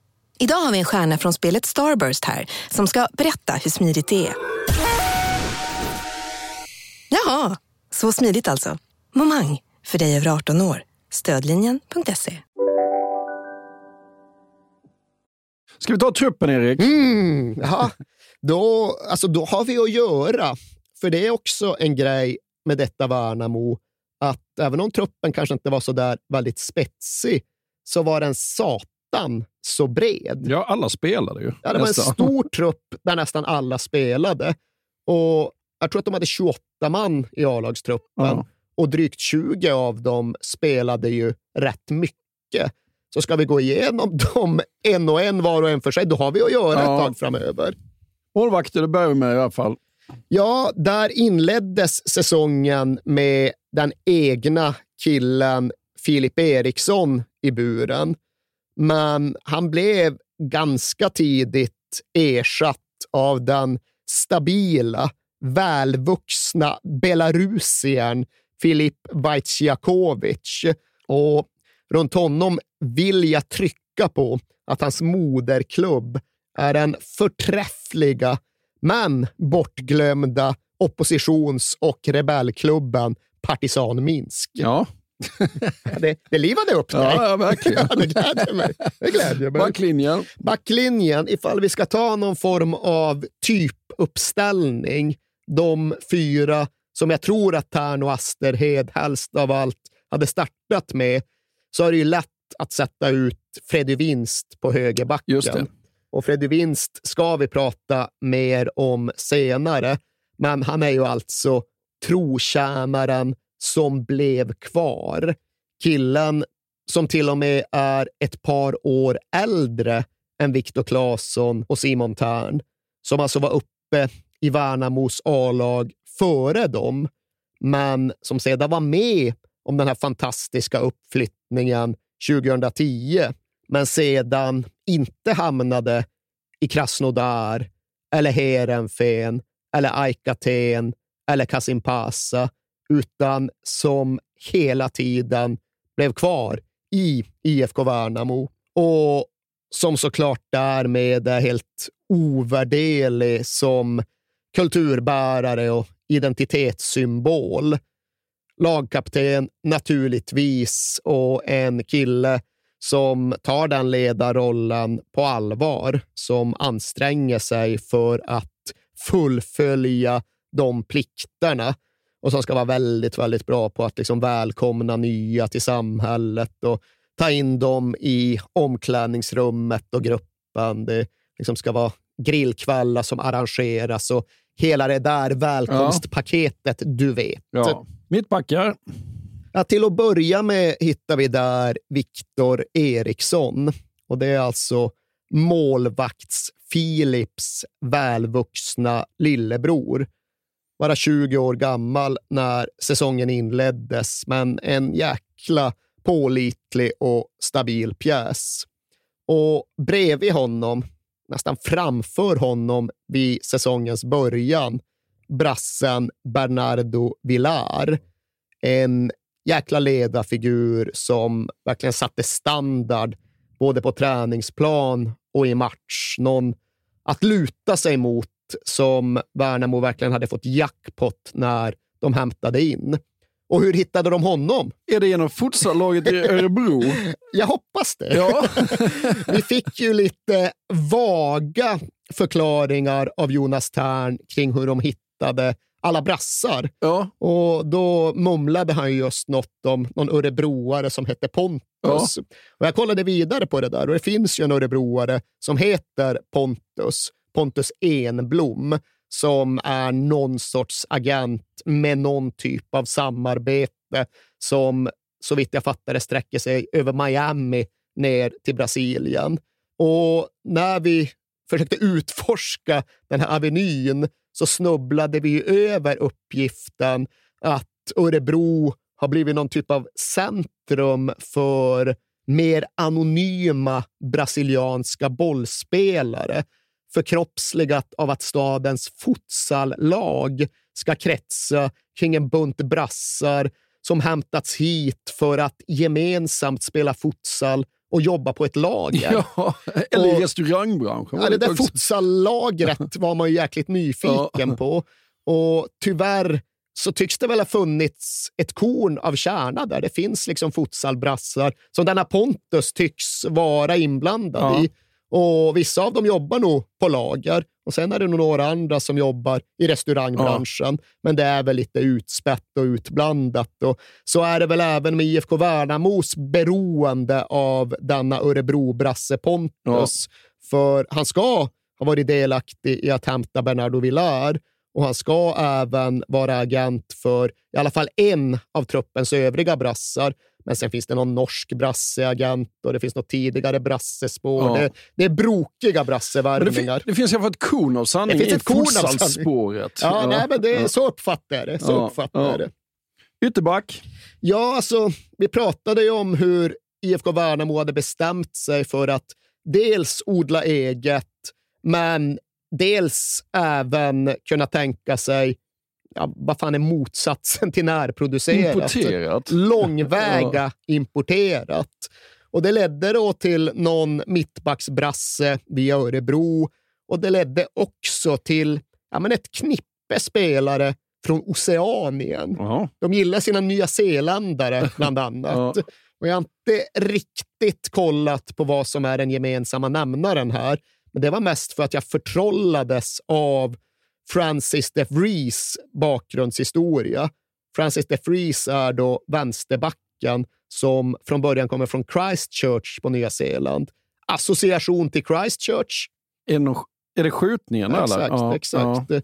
Idag har vi en stjärna från spelet Starburst här som ska berätta hur smidigt det är. Jaha, så smidigt alltså. Momang, för dig över 18 år. Stödlinjen.se. Ska vi ta truppen, Erik? Mm, ja. då, alltså, då har vi att göra. För det är också en grej med detta Värnamo, att även om truppen kanske inte var så där väldigt spetsig, så var den satan så bred. Ja, alla spelade ju. Ja, det var en nästan. stor trupp där nästan alla spelade. Och jag tror att de hade 28 man i A-lagstruppen Ja. och drygt 20 av dem spelade ju rätt mycket. Så ska vi gå igenom dem en och en var och en för sig, då har vi att göra Ja. ett tag framöver. Målvakter, det börjar vi med i alla fall. Ja, där inleddes säsongen med den egna killen Filip Eriksson i buren. Men han blev ganska tidigt ersatt av den stabila, välvuxna belarusiern Filip Vajtjakovic. Och runt honom vill jag trycka på att hans moderklubb är den förträffliga men bortglömda oppositions och rebellklubben Partisan Minsk. Ja det, det livade upp dig. Ja, ja, verkligen. Det gläder mig. Det gläder mig. Backlinjen. Backlinjen, ifall vi ska ta någon form av typuppställning, de fyra som jag tror att Tern och Asterhed helst av allt hade startat med, så är det ju lätt att sätta ut Freddy Winst på högerbacken. Just det. Och Freddy Winst ska vi prata mer om senare, men han är ju alltså trotjänaren som blev kvar. Killen som till och med är ett par år äldre än Viktor Claesson och Simon Tern, som alltså var uppe i Värnamos A-lag före dem, men som sedan var med om den här fantastiska uppflyttningen 2010, men sedan inte hamnade i Krasnodar eller Heerenveen eller Aikaten eller Kasimpasa, utan som hela tiden blev kvar i IFK Värnamo och som såklart därmed är helt ovärderlig som kulturbärare och identitetssymbol. Lagkapten naturligtvis och en kille som tar den ledarrollen på allvar, som anstränger sig för att fullfölja de plikterna och som ska vara väldigt, väldigt bra på att liksom välkomna nya till samhället och ta in dem i omklädningsrummet och gruppen. Det liksom ska vara grillkvällar som arrangeras och hela det där välkomstpaketet, du vet. Ja. Mittbackar. Ja, till att börja med hittar vi där Viktor Eriksson. Och Det är alltså målvakts-Philips välvuxna lillebror. Bara 20 år gammal när säsongen inleddes, men en jäkla pålitlig och stabil pjäs. Och bredvid honom, nästan framför honom vid säsongens början, brassen Bernardo Villar. En jäkla ledarfigur som verkligen satte standard både på träningsplan och i match. Någon att luta sig mot som Värnamo verkligen hade fått jackpot när de hämtade in. Och hur hittade de honom? Är det genom futsallaget i Örebro? Jag hoppas det. Ja. Vi fick ju lite vaga förklaringar av Jonas Tern kring hur de hittade alla brassar. Ja. Och då mumlade han just något om någon örebroare som hette Pontus. Och jag kollade vidare på det där och det finns ju en örebroare som heter Pontus. Pontus Enblom som är någon sorts agent med någon typ av samarbete som så vitt jag fattar det sträcker sig över Miami ner till Brasilien. Och när vi försökte utforska den här avenyn så snubblade vi över uppgiften att Örebro har blivit någon typ av centrum för mer anonyma brasilianska bollspelare förkroppsligat av att stadens futsallag ska kretsa kring en bunt brassar som hämtats hit för att gemensamt spela futsal och jobba på ett lager. Ja, eller i restaurangbranschen. Ja, det där också. futsallagret var man ju jäkligt nyfiken Ja. på. Och tyvärr så tycks det väl ha funnits ett korn av kärna där. Det finns liksom futsalbrassar som denna Pontus tycks vara inblandad Ja. i. Och vissa av dem jobbar nog på lager och sen är det nog några andra som jobbar i restaurangbranschen. Ja. Men det är väl lite utspätt och utblandat. Och så är det väl även med IFK Värnamos beroende av denna Örebro-brasse Pontus. Ja. För han ska ha varit delaktig i att hämta Bernardo Villar och han ska även vara agent för i alla fall en av truppens övriga brassar. Men sen finns det någon norsk brasseagent och det finns något tidigare brassespår. Ja. Det, det, är brokiga brassevärvningar. Det, det, finns i alla fall ett korn av sanning det finns ett i futsalspåret. Ja, ja. Nej, men det, ja. så uppfattar jag det. Så ja. uppfattar jag det. Ytterback? Ja, alltså, vi pratade ju om hur IFK Värnamo hade bestämt sig för att dels odla eget, men dels även kunna tänka sig ja, vad fan är motsatsen till närproducerat? Importerat. Långväga importerat. Och det ledde då till någon mittbacksbrasse via Örebro och det ledde också till ja, men ett knippe spelare från Oceanien. Aha. De gillar sina nya zeeländare bland annat. ja. Och jag har inte riktigt kollat på vad som är den gemensamma nämnaren här, men det var mest för att jag förtrollades av Francis de Vries bakgrundshistoria. Francis de Vries är då vänsterbacken som från början kommer från Christchurch på Nya Zeeland. Association till Christchurch. Är, det skjutningarna? Ja, exakt. Ja, exakt. Ja. Det,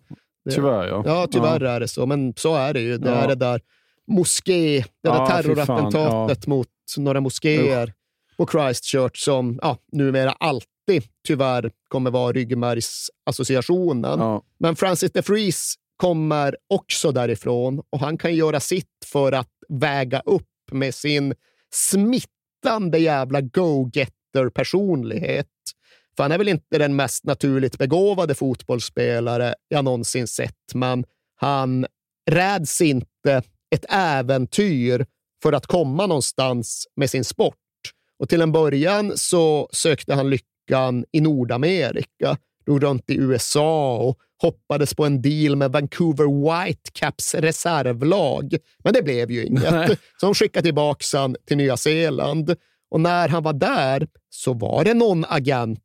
tyvärr, ja. Ja, tyvärr ja. är det så. Men så är det ju. Det är det där moské, det där terrorattentatet mot några moskéer på Christchurch som ja, numera alltid tyvärr kommer vara ryggmärgsassociationen. Ja. Men Francis de Vries kommer också därifrån och han kan göra sitt för att väga upp med sin smittande jävla go-getter-personlighet. För han är väl inte den mest naturligt begåvade fotbollsspelare jag någonsin sett, men han räds inte ett äventyr för att komma någonstans med sin sport. Och till en början så sökte han lyckan i Nordamerika, drog runt i USA och hoppades på en deal med Vancouver Whitecaps reservlag. Men det blev ju inget. Nej. Så de skickade tillbaka han till Nya Zeeland. Och när han var där så var det någon agent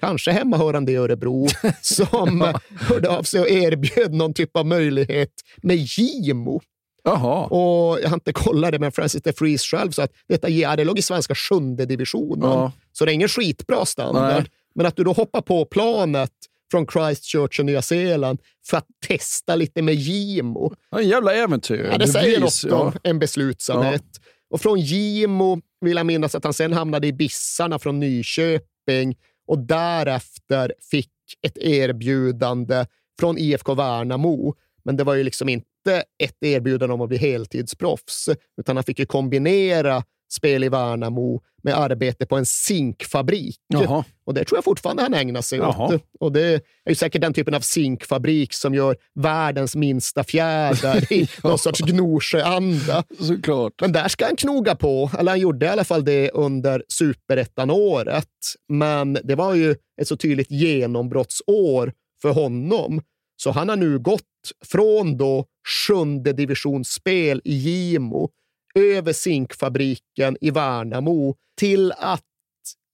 kanske hemmahörande i Örebro, som hörde av sig och erbjöd någon typ av möjlighet med Gimo. Jaha. Och jag har inte kollat det, men Francis de Vries själv sa att detta ja, det låg i svenska sjunde divisionen. Ja. Så det är ingen skitbra standard. Nej. Men att du då hoppar på planet från Christchurch och Nya Zeeland för att testa lite med Gimo. Ja, en jävla äventyr. Ja, det, det säger något ja. om en beslutsamhet. Ja. Och från Gimo vill jag minnas att han sen hamnade i Bissarna från Nyköping och därefter fick ett erbjudande från IFK Värnamo. Men det var ju liksom inte ett erbjudande om att bli heltidsproffs, utan han fick ju kombinera spel i Värnamo med arbete på en zinkfabrik. Jaha. Och det tror jag fortfarande han ägnar sig Jaha. åt. Och det är ju säkert den typen av zinkfabrik som gör världens minsta fjäder i någon sorts Gnosjöanda. Såklart. Men där ska han knoga på, eller han gjorde i alla fall det under superettan-året. Men det var ju ett så tydligt genombrottsår för honom. Så han har nu gått från då sjunde divisionsspel i Gimo över zinkfabriken i Värnamo till att,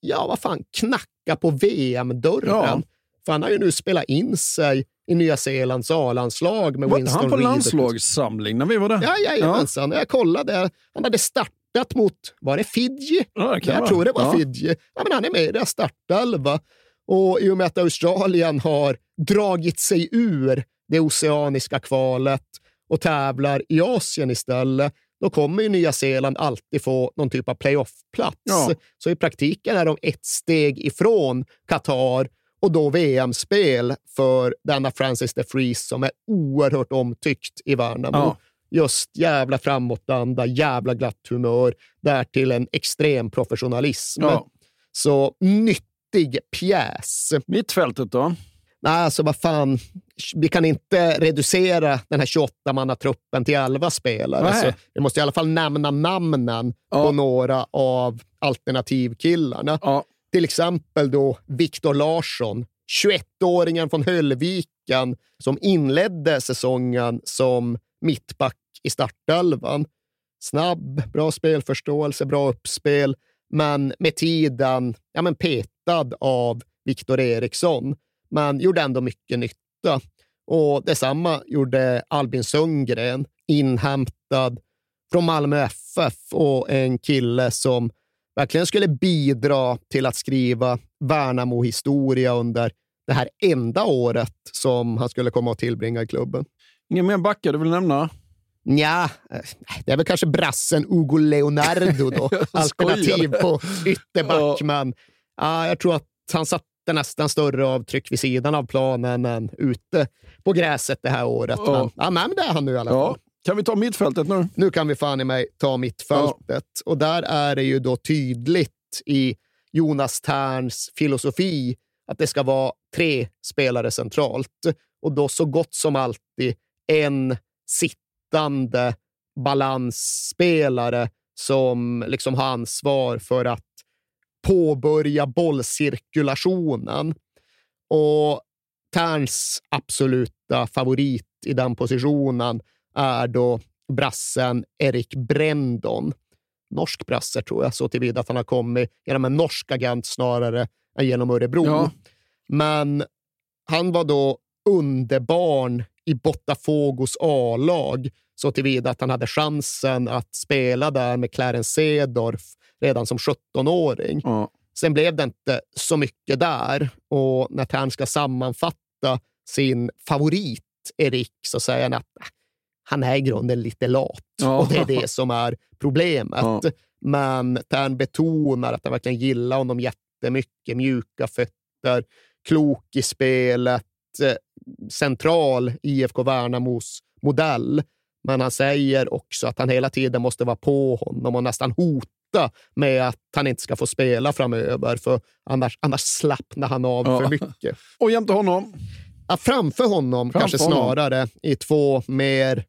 ja vad fan, knacka på VM-dörren. Ja. För han har ju nu spelat in sig i Nya Zeelands A-landslag med var Winston han på Reed. landslagssamling när vi var där? Ja, jajamensan. Ja. Jag kollade. Han hade startat mot, var det Fidji? Ja, det jag tror det var ja. Fidji. Ja, men han är med i deras startelva. Och i och med att Australien har dragit sig ur det oceaniska kvalet och tävlar i Asien istället, då kommer ju Nya Zeeland alltid få någon typ av playoff-plats. Ja. Så i praktiken är de ett steg ifrån Qatar och då VM-spel för denna Francis de Vries som är oerhört omtyckt i Värnamo. Ja. Just jävla framåtanda, jävla glatt humör, därtill en extrem professionalism. Ja. Så nyttig pjäs. Mittfältet då? Nej, alltså vad fan. Vi kan inte reducera den här 28-mannatruppen till 11 spelare. Så vi måste i alla fall nämna namnen ja. på några av alternativkillarna. Ja. Till exempel då Viktor Larsson, 21-åringen från Höllviken som inledde säsongen som mittback i startelvan. Snabb, bra spelförståelse, bra uppspel, men med tiden ja, men petad av Viktor Eriksson, men gjorde ändå mycket nytta. Och detsamma gjorde Albin Sundgren, inhämtad från Malmö FF och en kille som verkligen skulle bidra till att skriva Värnamo-historia under det här enda året som han skulle komma att tillbringa i klubben. Inga mer backar du vill nämna? Ja, det är väl kanske brassen Ugo Leonardo då. Alternativ på ytterback, men ja, jag tror att han satte nästan större avtryck vid sidan av planen än ute på gräset det här året. Ja. Men, ja, men det är han nu i alla fall. Ja. Kan vi ta mittfältet nu? Nu kan vi fan i mig ta mittfältet. Ja. Och där är det ju då tydligt i Jonas Terns filosofi att det ska vara tre spelare centralt och då så gott som alltid en sittande balansspelare som liksom har ansvar för att påbörja bollcirkulationen. Och Terns absoluta favorit i den positionen är då brassen Erik Brendon. Norsk brasse tror jag, så tillvida att han har kommit genom en norsk agent snarare än genom Örebro. Ja. Men han var då underbarn i Botafogos A-lag så tillvida att han hade chansen att spela där med Clarence Sedorf redan som 17-åring. Ja. Sen blev det inte så mycket där och när Tern ska sammanfatta sin favorit Erik så säger han att äh, han är i grunden lite lat ja. och det är det som är problemet. Ja. Men Tern betonar att han verkligen gillar honom jättemycket. Mjuka fötter, klok i spelet, eh, central IFK Värnamos modell. Men han säger också att han hela tiden måste vara på honom och nästan hota med att han inte ska få spela framöver, för annars, annars slappnar han av ja. för mycket. Och jämte honom? Ja, framför honom framför kanske honom. snarare, i två mer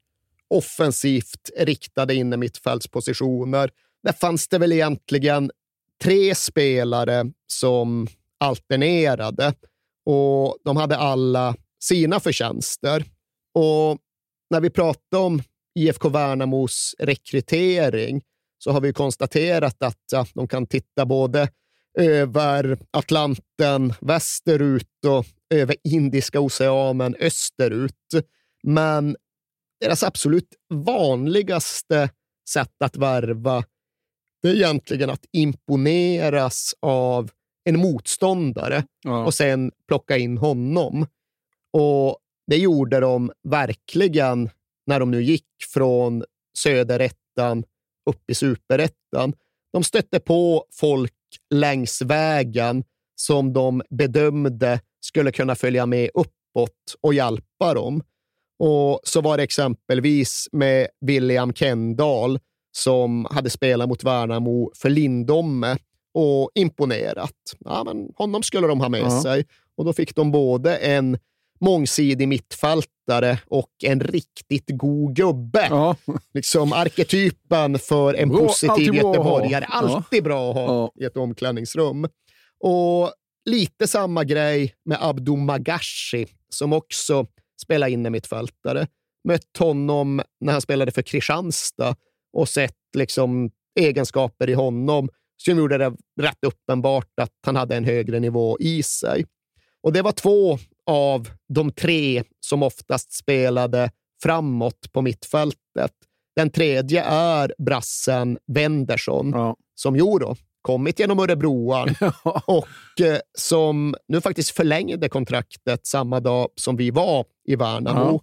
offensivt riktade innermittfältspositioner. Där fanns det väl egentligen tre spelare som alternerade och de hade alla sina förtjänster. Och när vi pratar om IFK Värnamos rekrytering så har vi konstaterat att ja, de kan titta både över Atlanten västerut och över Indiska oceanen österut. Men deras absolut vanligaste sätt att värva det är egentligen att imponeras av en motståndare ja. och sen plocka in honom. Och det gjorde de verkligen när de nu gick från söderettan upp i superettan. De stötte på folk längs vägen som de bedömde skulle kunna följa med uppåt och hjälpa dem. Och så var det exempelvis med William Kendall som hade spelat mot Värnamo för Lindome och imponerat. Ja, men honom skulle de ha med ja. sig och då fick de både en mångsidig mittfältare och en riktigt god gubbe. Ja. Liksom arketypen för en bra, positiv göteborgare. Alltid bra att ha ja. i ett omklädningsrum. Och lite samma grej med Abdo Magashi som också spelar inne mittfältare. Mött honom när han spelade för Kristianstad och sett liksom egenskaper i honom som gjorde det rätt uppenbart att han hade en högre nivå i sig. Och det var två av de tre som oftast spelade framåt på mittfältet. Den tredje är brassen Wendersson, ja. som jo då, kommit genom Örebroan ja. och eh, som nu faktiskt förlängde kontraktet samma dag som vi var i Värnamo.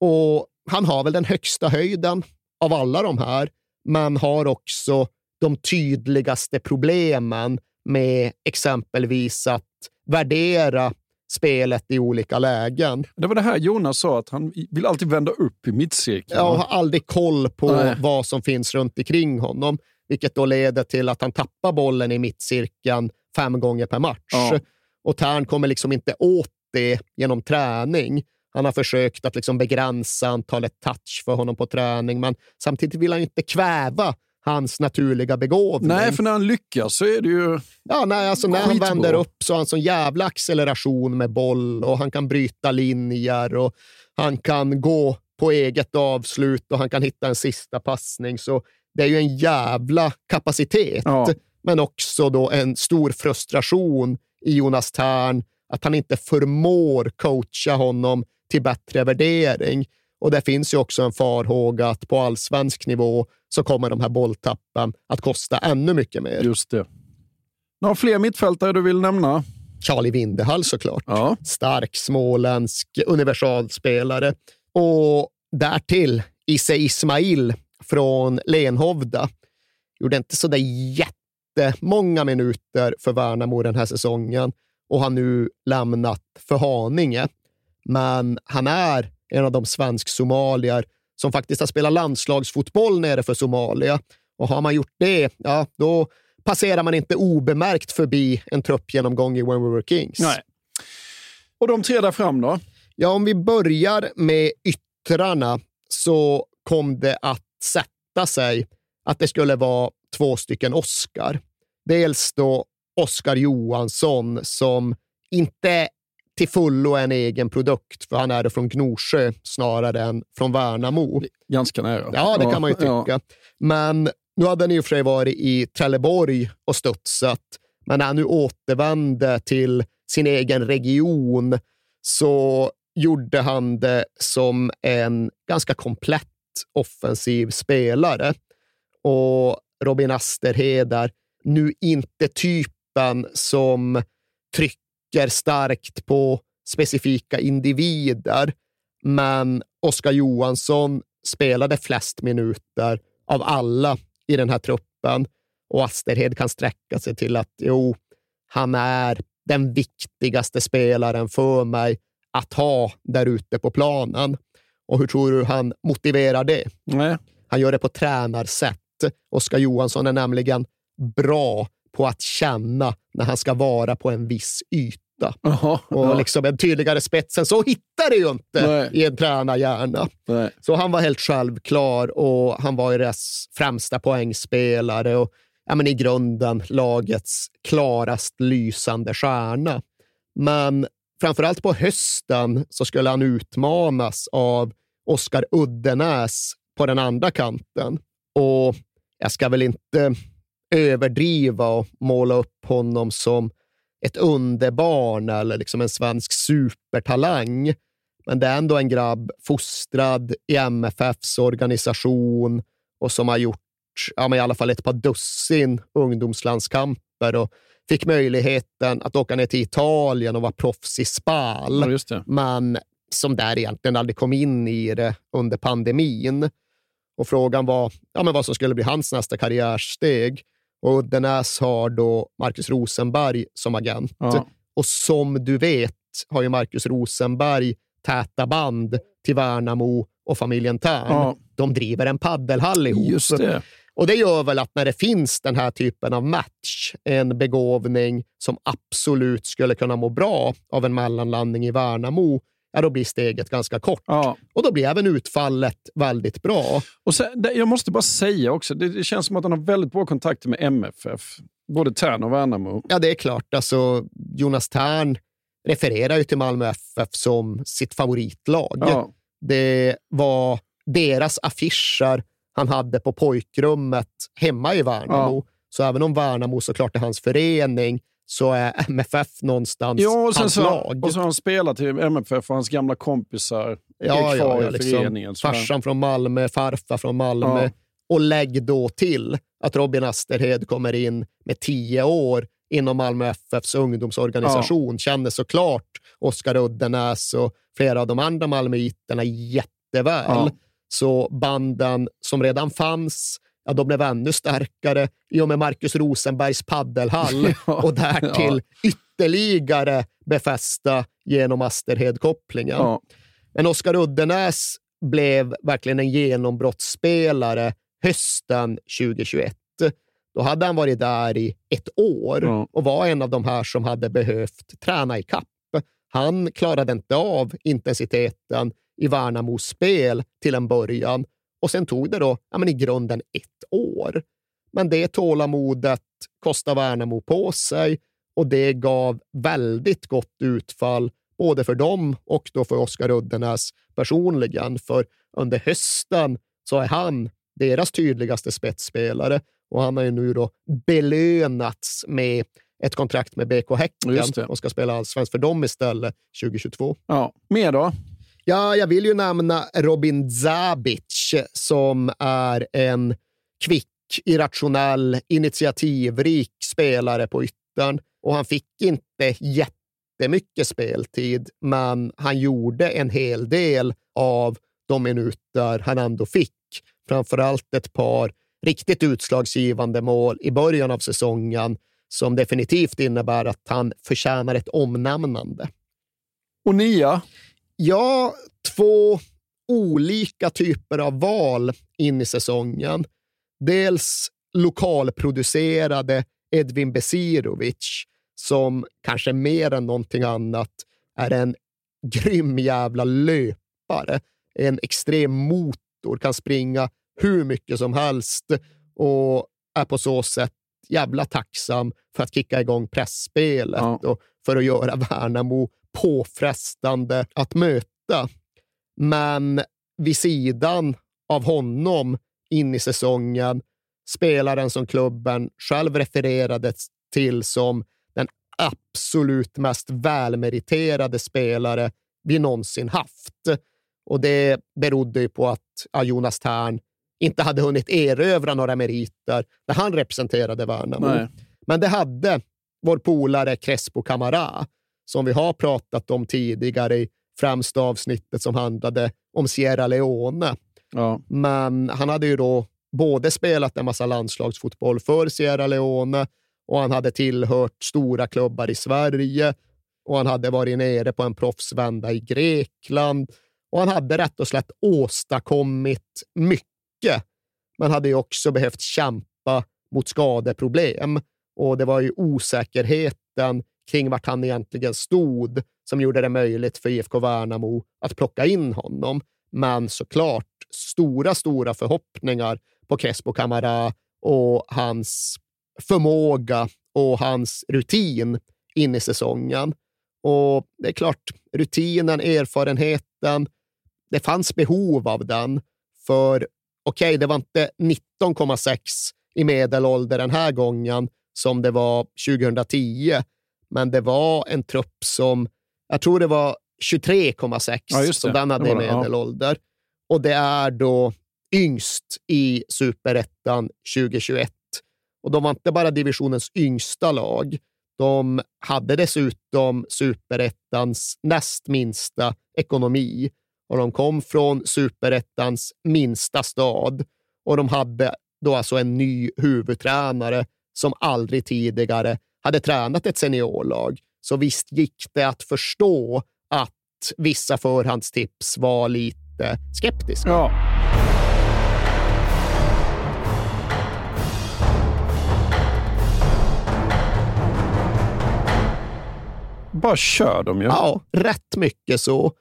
Ja. Och han har väl den högsta höjden av alla de här, men har också de tydligaste problemen med exempelvis att värdera spelet i olika lägen. Det var det här Jonas sa, att han vill alltid vända upp i mittcirkeln. Ja, har aldrig koll på Nej. vad som finns runt omkring honom, vilket då leder till att han tappar bollen i mittcirkeln fem gånger per match. Ja. Och Tern kommer liksom inte åt det genom träning. Han har försökt att liksom begränsa antalet touch för honom på träning, men samtidigt vill han inte kväva hans naturliga begåvning. Nej, för när han lyckas så är det ju Ja, nej, alltså när han vänder upp så har han sån jävla acceleration med boll och han kan bryta linjer och han kan gå på eget avslut och han kan hitta en sista passning. Så det är ju en jävla kapacitet, ja. men också då en stor frustration i Jonas Tern, att han inte förmår coacha honom till bättre värdering. Och det finns ju också en farhåga att på allsvensk nivå så kommer de här bolltappen att kosta ännu mycket mer. Just det. Några fler mittfältare du vill nämna? Charlie Windehall såklart. Ja. Stark småländsk universalspelare. Och därtill Isse Ismail från Lenhovda. Gjorde inte så där jättemånga minuter för Värnamo den här säsongen och har nu lämnat för Haninge. Men han är en av de svensk-somalier som faktiskt har spelat landslagsfotboll nere för Somalia. Och har man gjort det, ja, då passerar man inte obemärkt förbi en truppgenomgång i When We Were Kings. Nej. Och de tre där fram då? Ja, om vi börjar med yttrarna så kom det att sätta sig att det skulle vara två stycken Oscar. Dels då Oscar Johansson som inte till fullo en egen produkt, för han är det från Gnosjö snarare än från Värnamo. Ganska nära. Ja, det kan man ju tycka. Ja. Men nu hade han i och för sig varit i Trelleborg och studsat, men när han nu återvände till sin egen region så gjorde han det som en ganska komplett offensiv spelare. Och Robin Asterhed är nu inte typen som trycker starkt på specifika individer, men Oskar Johansson spelade flest minuter av alla i den här truppen och Asterhed kan sträcka sig till att jo, han är den viktigaste spelaren för mig att ha där ute på planen. Och hur tror du han motiverar det? Nej. Han gör det på tränarsätt. Oskar Johansson är nämligen bra på att känna när han ska vara på en viss yta. Aha, och ja. liksom en tydligare spetsen så hittar det ju inte Nej. i en tränarhjärna. Nej. Så han var helt självklar och han var ju deras främsta poängspelare och ja, men i grunden lagets klarast lysande stjärna. Men framförallt på hösten så skulle han utmanas av Oskar Uddenäs på den andra kanten. Och jag ska väl inte överdriva och måla upp honom som ett underbarn eller liksom en svensk supertalang. Men det är ändå en grabb fostrad i MFFs organisation och som har gjort ja, men i alla fall ett par dussin ungdomslandskamper och fick möjligheten att åka ner till Italien och vara proffs i Spal. Ja. Men som där egentligen aldrig kom in i det under pandemin. Och frågan var ja, men vad som skulle bli hans nästa karriärsteg. Och Uddenäs har då Marcus Rosenberg som agent. Ja. Och som du vet har ju Marcus Rosenberg täta band till Värnamo och familjen Tern. Ja. De driver en paddelhall ihop. Just det. Och det gör väl att när det finns den här typen av match, en begåvning som absolut skulle kunna må bra av en mellanlandning i Värnamo, ja, då blir steget ganska kort. Ja. Och då blir även utfallet väldigt bra. Och sen, jag måste bara säga också, det, det känns som att han har väldigt bra kontakter med MFF. Både Tern och Värnamo. Ja, det är klart. Alltså, Jonas Tern refererar ju till Malmö FF som sitt favoritlag. Ja. Det var deras affischer han hade på pojkrummet hemma i Värnamo. Så även om Värnamo såklart är hans förening så är MFF någonstans Ja, och sen hans så, lag. och så har han spelat till MFF och hans gamla kompisar ja, är kvar ja, ja, i liksom, föreningen. Farsan från Malmö, farfar från Malmö. Ja. Och lägg då till att Robin Asterhed kommer in med tio år inom Malmö FFs ungdomsorganisation. Känner såklart Oskar Uddenäs och flera av de andra malmöiterna jätteväl. Ja. Så banden som redan fanns, ja, de blev ännu starkare i och med Marcus Rosenbergs paddelhall Ja, och därtill ytterligare befästa genom Asterhed-kopplingen. Ja. Men Oskar Uddenäs blev verkligen en genombrottsspelare hösten 2021. Då hade han varit där i ett år Ja. och var en av de här som hade behövt träna i kapp. Han klarade inte av intensiteten i Värnamos spel till en början och sen tog det då ja, men i grunden ett år. Men det tålamodet kostade Värnamo på sig och det gav väldigt gott utfall både för dem och då för Oskar Uddenäs personligen. För under hösten så är han deras tydligaste spetsspelare och han har ju nu då belönats med ett kontrakt med BK Häcken och ska spela allsvenskt för dem istället 2022. Ja, mer då? Ja, jag vill ju nämna Robin Zabic som är en kvick, irrationell, initiativrik spelare på yttern. Och han fick inte jättemycket speltid, men han gjorde en hel del av de minuter han ändå fick. Framförallt ett par riktigt utslagsgivande mål i början av säsongen som definitivt innebär att han förtjänar ett omnämnande. Och nia? Ja, två olika typer av val in i säsongen. Dels lokalproducerade Edvin Besirovic som kanske mer än någonting annat är en grym jävla löpare. En extrem motor, kan springa hur mycket som helst och är på så sätt jävla tacksam för att kicka igång pressspelet Ja. och för att göra Värnamo påfrestande att möta. Men vid sidan av honom in i säsongen spelaren som klubben själv refererade till som den absolut mest välmeriterade spelare vi någonsin haft. Och det berodde ju på att Jonas Tern inte hade hunnit erövra några meriter när han representerade Värnamo. Nej. Men det hade vår polare Crespo Camara, som vi har pratat om tidigare i främst avsnittet som handlade om Sierra Leone. Ja. Men han hade ju då både spelat en massa landslagsfotboll för Sierra Leone och han hade tillhört stora klubbar i Sverige och han hade varit nere på en proffsvända i Grekland och han hade rätt och slätt åstadkommit mycket, men hade ju också behövt kämpa mot skadeproblem och det var ju osäkerheten kring vart han egentligen stod som gjorde det möjligt för IFK Värnamo att plocka in honom. Men såklart stora, stora förhoppningar på Crespo Camara och hans förmåga och hans rutin in i säsongen. Och det är klart, rutinen, erfarenheten, det fanns behov av den. För okej, det var inte 19,6 i medelålder den här gången som det var 2010, men det var en trupp som, jag tror det var 23,6 Ja, som den hade i ja. medelålder. Och det är då yngst i superettan 2021. Och de var inte bara divisionens yngsta lag. De hade dessutom superettans näst minsta ekonomi och de kom från superettans minsta stad och de hade då alltså en ny huvudtränare som aldrig tidigare hade tränat ett seniorlag. Så visst gick det att förstå att vissa förhandstips var lite skeptiska. Ja. Bara kör de ju. Ja, rätt mycket så.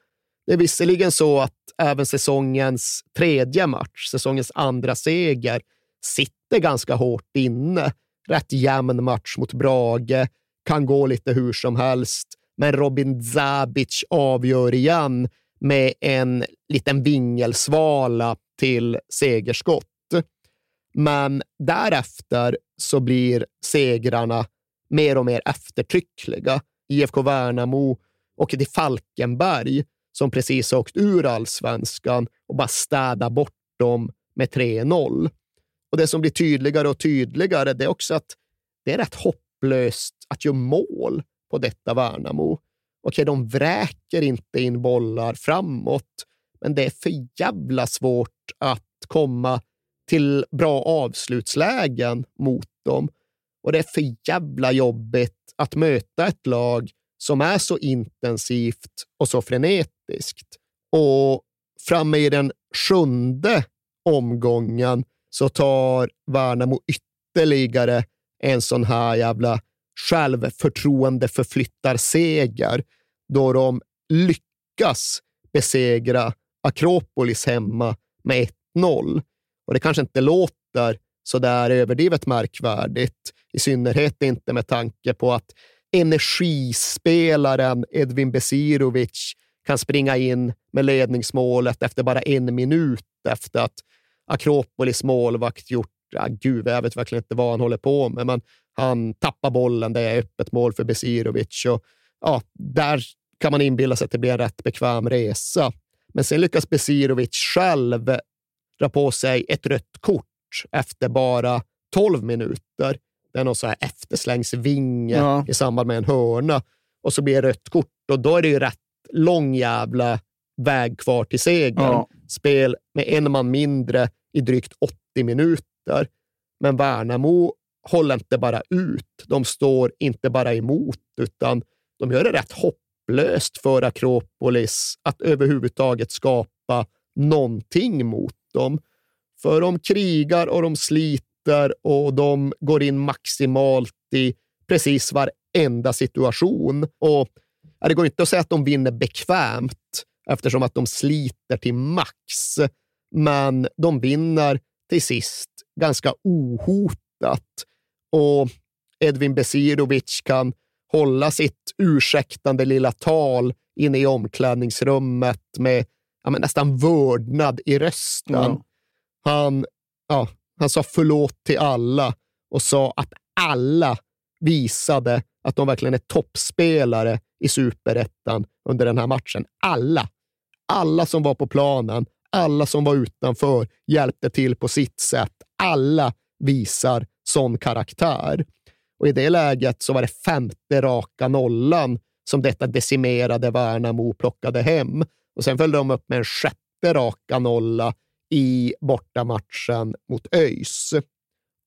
Det är visserligen så att även säsongens tredje match, säsongens andra seger, sitter ganska hårt inne. Rätt jämn match mot Brage, kan gå lite hur som helst, men Robin Zabic avgör igen med en liten vingelsvala till segerskott. Men därefter så blir segrarna mer och mer eftertryckliga. IFK Värnamo åker till Falkenberg som precis har åkt ur allsvenskan och bara städar bort dem med 3-0. Och Det som blir tydligare och tydligare det är också att det är rätt hopp hopplöst att göra mål på detta Värnamo. Okej, de vräker inte in bollar framåt, men det är för jävla svårt att komma till bra avslutslägen mot dem. Och det är för jävla jobbigt att möta ett lag som är så intensivt och så frenetiskt. Och framme i den sjunde omgången så tar Värnamo ytterligare en sån här jävla självförtroende-förflyttarseger då de lyckas besegra Akropolis hemma med 1-0. Och det kanske inte låter så där överdrivet märkvärdigt, i synnerhet inte med tanke på att energispelaren Edvin Besirovic kan springa in med ledningsmålet efter bara en minut efter att Akropolis målvakt gjort, ja, gud, jag vet verkligen inte vad han håller på med, men Han tappar bollen, det är öppet mål för Besirovic. Och, ja, där kan man inbilla sig att det blir en rätt bekväm resa. Men sen lyckas Besirovic själv dra på sig ett rött kort efter bara 12 minuter. Det är någon så här efterslängsvinge Ja. i samband med en hörna och så blir det rött kort och då är det ju rätt lång jävla väg kvar till segern. Ja. Spel med en man mindre i drygt 80 minuter. Men Värnamo håller inte bara ut. De står inte bara emot, utan de gör det rätt hopplöst för Akropolis att överhuvudtaget skapa någonting mot dem. För de krigar och de sliter och de går in maximalt i precis varenda situation. Och Det går inte att säga att de vinner bekvämt eftersom att de sliter till max. Men de vinner till sist ganska ohotat. Och Edvin Besirovic kan hålla sitt ursäktande lilla tal inne i omklädningsrummet med ja, men nästan vördnad i rösten. Ja. Han, ja, han sa förlåt till alla och sa att alla visade att de verkligen är toppspelare i superettan under den här matchen. Alla. Alla som var på planen, alla som var utanför hjälpte till på sitt sätt. Alla visar sån karaktär. Och i det läget så var det femte raka nollan som detta decimerade Värnamo plockade hem. Och sen följde de upp med en sjätte raka nolla i bortamatchen mot ÖIS.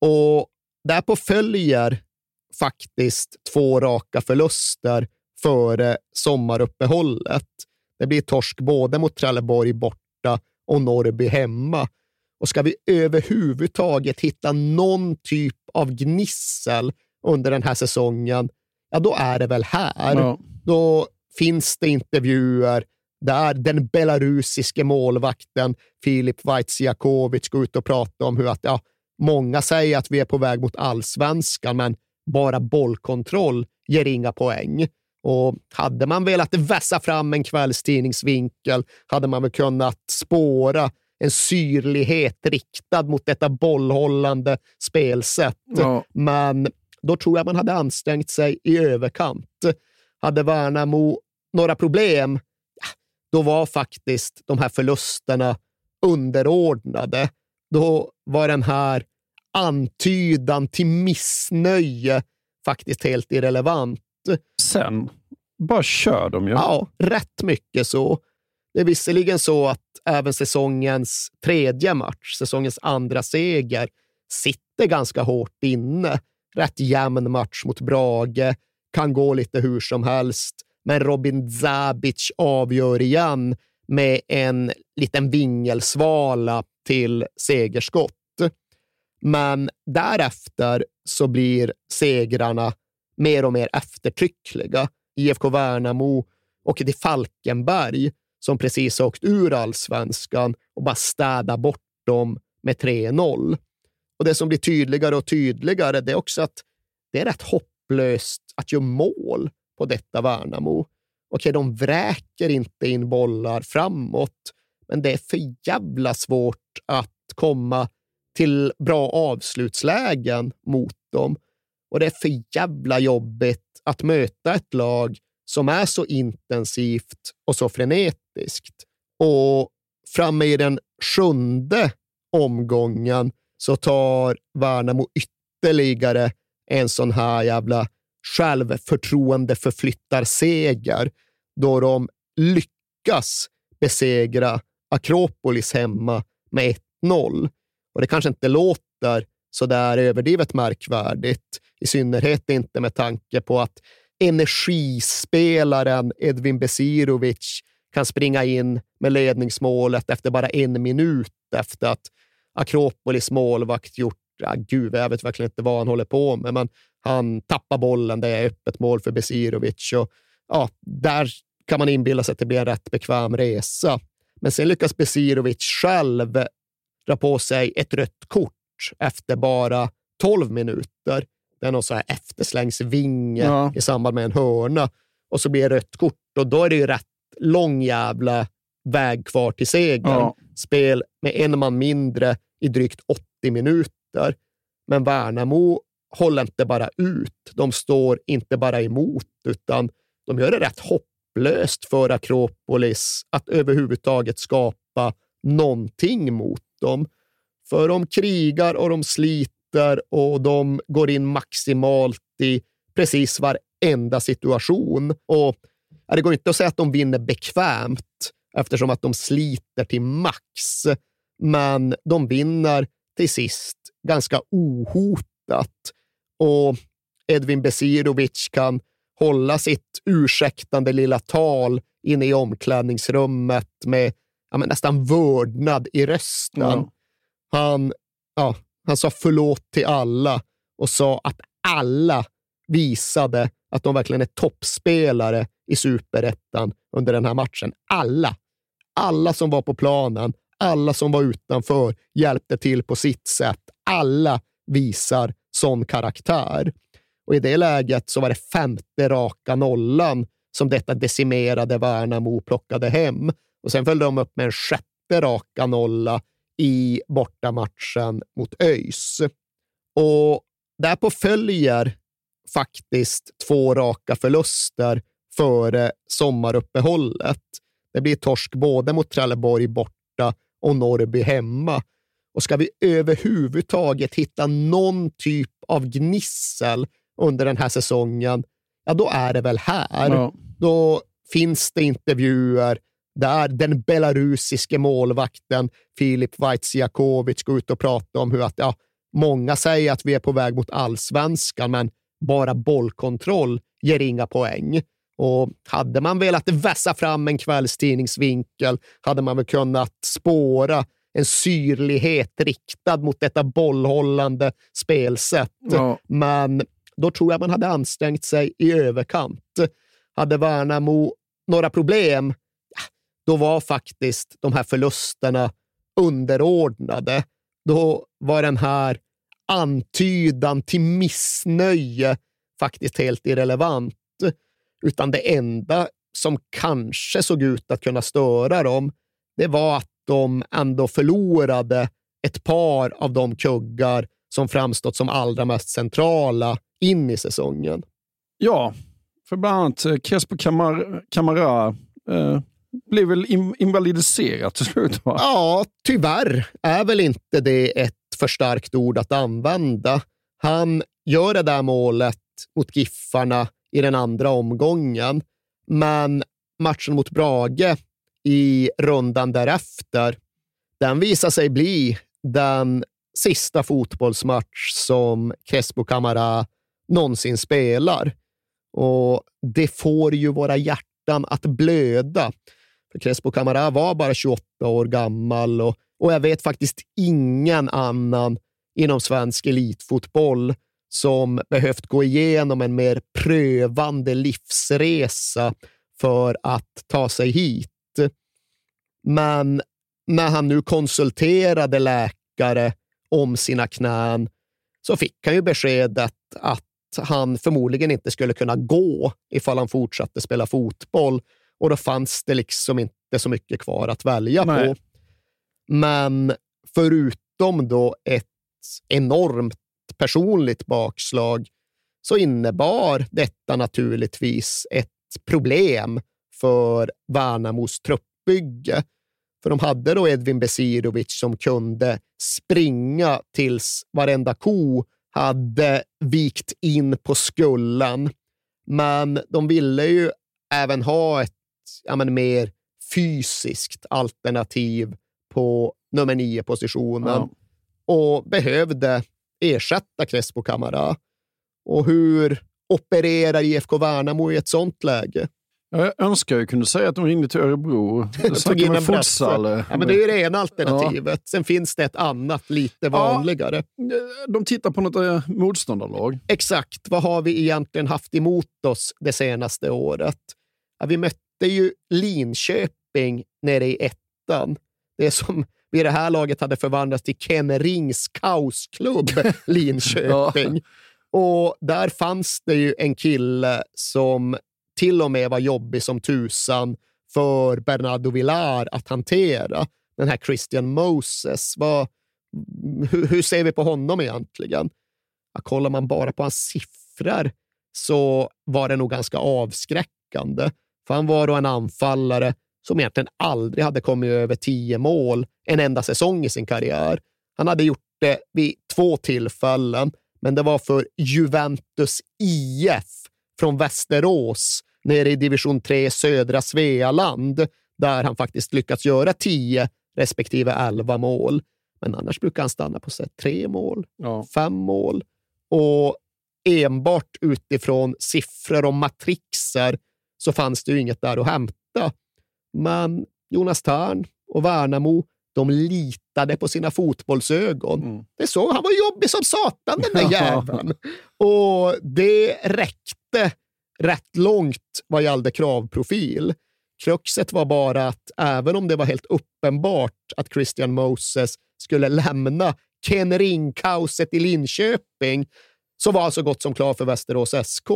Och därpå följer faktiskt två raka förluster före sommaruppehållet. Det blir torsk både mot Trelleborg borta och Norrby hemma. Och ska vi överhuvudtaget hitta någon typ av gnissel under den här säsongen, ja då är det väl här. Ja. Då finns det intervjuer där den belarusiske målvakten Filip Vaitsiakovic går ut och pratar om hur att ja, många säger att vi är på väg mot allsvenskan, men bara bollkontroll ger inga poäng. Och hade man velat vässa fram en kvällstidningsvinkel hade man väl kunnat spåra en syrlighet riktad mot detta bollhållande spelsätt. Ja. Men då tror jag man hade ansträngt sig i överkant. Hade Värnamo några problem, då var faktiskt de här förlusterna underordnade. Då var den här antydan till missnöje faktiskt helt irrelevant. Sen bara kör de ju. Ja, rätt mycket så. Det är visserligen så att även säsongens tredje match, säsongens andra seger, sitter ganska hårt inne. Rätt jämn match mot Brage, kan gå lite hur som helst, men Robin Zabic avgör igen med en liten vingelsvala till segerskott. Men därefter så blir segrarna mer och mer eftertryckliga. IFK Värnamo åker till Falkenberg som precis har åkt ur allsvenskan och bara städar bort dem med 3-0. Och Det som blir tydligare och tydligare det är också att det är rätt hopplöst att göra mål på detta Värnamo. Okej, de vräker inte in bollar framåt, men det är för jävla svårt att komma till bra avslutslägen mot dem. Och det är för jävla jobbigt att möta ett lag som är så intensivt och så frenetiskt. Och framme i den sjunde omgången så tar Värnamo ytterligare en sån här jävla självförtroende förflyttar seger då de lyckas besegra Akropolis hemma med 1-0. Och det kanske inte låter så där överdrivet märkvärdigt, i synnerhet inte med tanke på att energispelaren Edvin Besirovic kan springa in med ledningsmålet efter bara en minut efter att Akropolis målvakt gjort, ja, gud, jag vet verkligen inte vad han håller på med, men han tappar bollen, det är öppet mål för Besirovic. Och, ja, där kan man inbilla sig att det blir en rätt bekväm resa. Men sen lyckas Besirovic själv dra på sig ett rött kort efter bara 12 minuter. Det är någon så här efterslängsvinge Ja. i samband med en hörna och så blir det rött kort och då är det ju rätt lång jävla väg kvar till segern. Ja. Spel med en man mindre i drygt 80 minuter. Men Värnamo håller inte bara ut. De står inte bara emot, utan de gör det rätt hopplöst för Akropolis att överhuvudtaget skapa någonting mot dem. För de krigar och de sliter och de går in maximalt i precis varenda situation. Och det går inte att säga att de vinner bekvämt eftersom att de sliter till max. Men de vinner till sist ganska ohotat och Edvin Besirovic kan hålla sitt ursäktande lilla tal inne i omklädningsrummet med ja, nästan vördnad i rösten. Mm. Han, ja, han sa förlåt till alla och sa att alla visade att de verkligen är toppspelare i superettan under den här matchen. Alla. Alla som var på planen, alla som var utanför hjälpte till på sitt sätt. Alla visar sån karaktär. Och i det läget så var det femte raka nollan som detta decimerade Värnamo plockade hem. Och sen följde de upp med en sjätte raka nolla i bortamatchen mot ÖIS. Och därpå följer faktiskt två raka förluster före sommaruppehållet. Det blir torsk både mot Trelleborg borta och Norrby hemma. Och ska vi överhuvudtaget hitta någon typ av gnissel under den här säsongen, ja då är det väl här. Ja. Då finns det intervjuer där den belarusiske målvakten Filip Vaitsiakovic går ut och pratar om hur att ja, många säger att vi är på väg mot allsvenskan, men bara bollkontroll ger inga poäng. Och hade man velat vässa fram en kvällstidningsvinkel hade man väl kunnat spåra en syrlighet riktad mot detta bollhållande spelsätt. Ja. Men då tror jag man hade ansträngt sig i överkant. Hade Värnamo några problem, då var faktiskt de här förlusterna underordnade. Då var den här antydan till missnöje faktiskt helt irrelevant. Utan det enda som kanske såg ut att kunna störa dem, det var att de ändå förlorade ett par av de kuggar som framstått som allra mest centrala in i säsongen. Ja, för bland annat eh, Crespo Camara, Camara eh, blev väl invalidiserat till slut? Va? Ja, tyvärr är väl inte det ett för starkt ord att använda. Han gör det där målet mot Giffarna i den andra omgången, men matchen mot Brage i rundan därefter, den visar sig bli den sista fotbollsmatch som Crespo Camara någonsin spelar. Och det får ju våra hjärtan att blöda. För Crespo Camara var bara 28 år gammal och, och jag vet faktiskt ingen annan inom svensk elitfotboll som behövt gå igenom en mer prövande livsresa för att ta sig hit. Men när han nu konsulterade läkare om sina knän så fick han ju beskedet att han förmodligen inte skulle kunna gå ifall han fortsatte spela fotboll och då fanns det liksom inte så mycket kvar att välja Nej. på. Men förutom då ett enormt personligt bakslag så innebar detta naturligtvis ett problem för Värnamos truppbygge. För de hade då Edvin Besirovic som kunde springa tills varenda ko hade vikt in på skullen. Men de ville ju även ha ett ja, men, mer fysiskt alternativ på nummer nio-positionen ja. och behövde ersätta Crespo Camara. Och hur opererar IFK Värnamo i ett sånt läge? Jag önskar jag kunde säga att de ringde till Örebro. Tog in en futsal. Ja, men det är det ena alternativet. Ja. Sen finns det ett annat, lite vanligare. Ja, de tittar på något eh, motståndarlag. Exakt. Vad har vi egentligen haft emot oss det senaste året? Ja, vi mötte ju Linköping nere i ettan. Det är som vid det här laget hade förvandlats till Ken Rings kaosklubb Linköping. ja. Och där fanns det ju en kille som till och med var jobbig som tusan för Bernardo Villar att hantera. Den här Christian Moses. Vad, hur, hur ser vi på honom egentligen? ja, kollar man bara på hans siffror så var det nog ganska avskräckande. För han var då en anfallare som egentligen aldrig hade kommit över tio mål en enda säsong i sin karriär. Han hade gjort det vid två tillfällen, men det var för Juventus IF från Västerås nere i division 3 södra Svealand, där han faktiskt lyckats göra 10 respektive 11 mål. Men annars brukar han stanna på så tre mål, Ja. fem mål. Och enbart utifrån siffror och matrixer så fanns det ju inget där att hämta. Men Jonas Tern och Värnamo, de litade på sina fotbollsögon. Det så, han var jobbig som satan den där Ja. jäveln. Och det räckte rätt långt vad gällde kravprofil. Kruxet var bara att även om det var helt uppenbart att Christian Moses skulle lämna Ken Ring-kaoset i Linköping så var han så gott som klar för Västerås SK.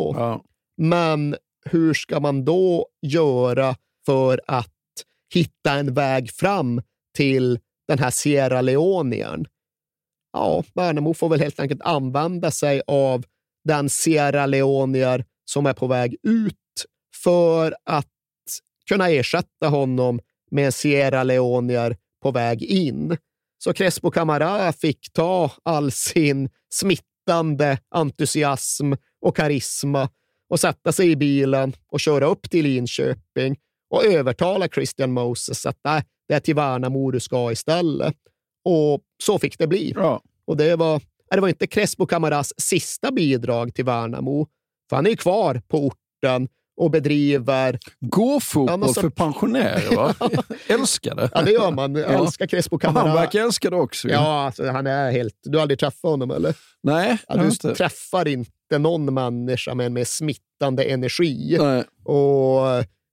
Men hur ska man då göra för att hitta en väg fram till den här Sierra Leonien? Ja, Värnamo får väl helt enkelt använda sig av den Sierra Leonier som är på väg ut för att kunna ersätta honom med en Sierra Leonier på väg in. Så Crespo Camara fick ta all sin smittande entusiasm och karisma och sätta sig i bilen och köra upp till Linköping och övertala Christian Moses att nej, det är till Värnamo du ska istället. Och så fick det bli. Och det var, det var inte Crespo Camaras sista bidrag till Värnamo, för han är ju kvar på orten och bedriver... Gå-fotboll för pensionärer, va? Älskar det. Ja, det gör man. Ja. älskar Crespo Camara. Han verkar älska det också. Ja, alltså, han är helt... Du har aldrig träffat honom, eller? Nej, ja, Du det. träffar inte någon människa med, med smittande energi. Och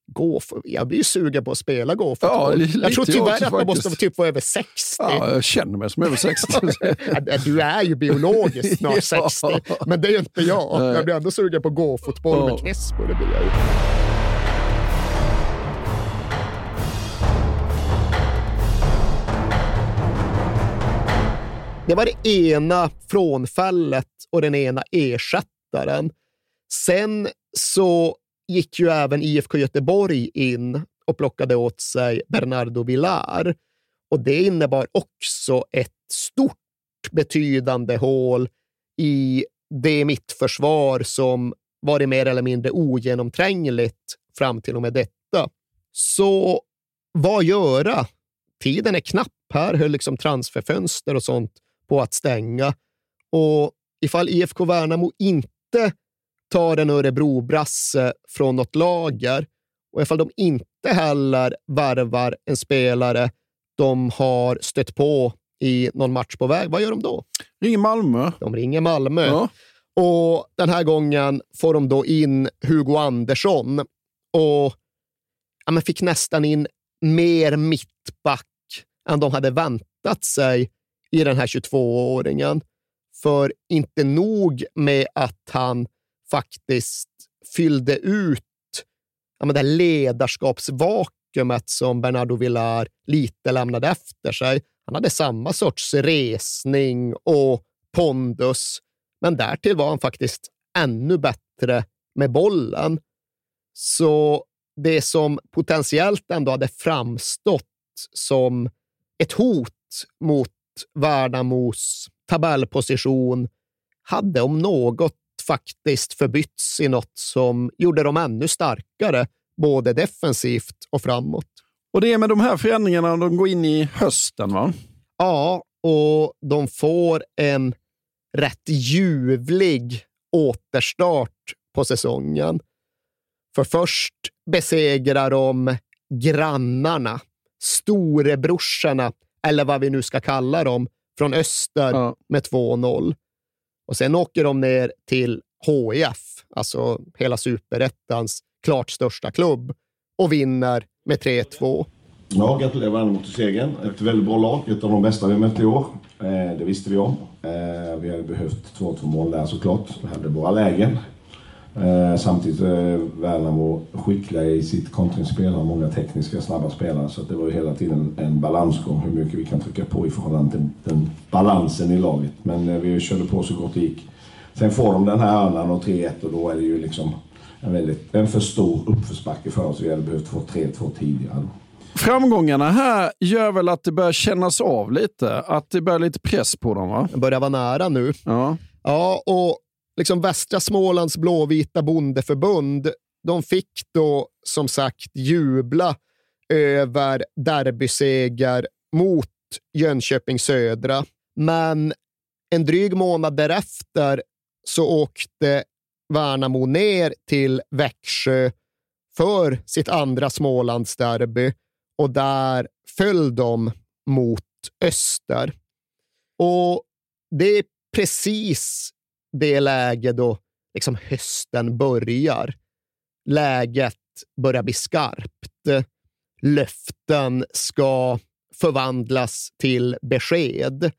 gå för, jag blir ju sugen på att spela gå-fotboll. Ja, lite jag tror jag tyvärr också att man måste faktiskt. typ vara över 60. Ja, jag känner mig som över 60. Ja, Du är ju biologiskt snart Ja. 60, men det är inte jag. Nej. Jag blir ändå sugen på gå-fotboll Ja. med Crespo. Det blir jag ju. Det var det ena frånfället och den ena ersättaren. Sen så gick ju även IFK Göteborg in och plockade åt sig Bernardo Villar. Och det innebar också ett stort betydande hål i det mittförsvar som varit mer eller mindre ogenomträngligt fram till och med detta. Så vad göra? Tiden är knapp. Här höll liksom transferfönster och sånt på att stänga. Och ifall IFK Värnamo inte tar en Örebro-brasse från något lager och ifall de inte heller värvar en spelare de har stött på i någon match på väg, vad gör de då? Ringer Malmö. De ringer Malmö. Ja. Och den här gången får de då in Hugo Andersson och ja, men fick nästan in mer mittback än de hade väntat sig i den här 22-åringen. För inte nog med att han faktiskt fyllde ut ja, men det här ledarskapsvakuumet som Bernardo Villar lite lämnade efter sig. Han hade samma sorts resning och pondus, men därtill var han faktiskt ännu bättre med bollen. Så det som potentiellt ändå hade framstått som ett hot mot Värnamos tabellposition hade om något faktiskt förbytts i något som gjorde dem ännu starkare, både defensivt och framåt. Och det är med de här förändringarna de går in i hösten, va? Ja, och de får en rätt ljuvlig återstart på säsongen. För först besegrar de grannarna, storebrorsorna, eller vad vi nu ska kalla dem, från öster med 2-0. Och sen åker de ner till HIF, alltså hela superettans klart största klubb, och vinner med 3-2. Ja, gratulerar varandra till segern. Ett väldigt bra lag, ett av de bästa vi mött i år. Eh, det visste vi om. Eh, vi hade behövt 2-2 mål där såklart. Vi hade våra lägen. Eh, samtidigt är Värnamo skickliga i sitt kontringsspel, har många tekniska, snabba spelare. Så att det var ju hela tiden en balansgång hur mycket vi kan trycka på i förhållande till den balansen i laget. Men eh, vi körde på så gott det gick. Sen får de den här hörnan och 3-1 och då är det ju liksom en, väldigt, en för stor uppförsbacke för oss. Vi hade behövt få 3-2 tidigare. Framgångarna här gör väl att det börjar kännas av lite. Att det börjar lite press på dem va? Det börjar vara nära nu. Ja. Ja, och liksom Västra Smålands blåvita bondeförbund, de fick då som sagt jubla över derbyseger mot Jönköping Södra. Men en dryg månad därefter så åkte Värnamo ner till Växjö för sitt andra Smålandsderby och där föll de mot Öster. Och det är precis det läge då liksom hösten börjar. Läget börjar bli skarpt. Löften ska förvandlas till besked.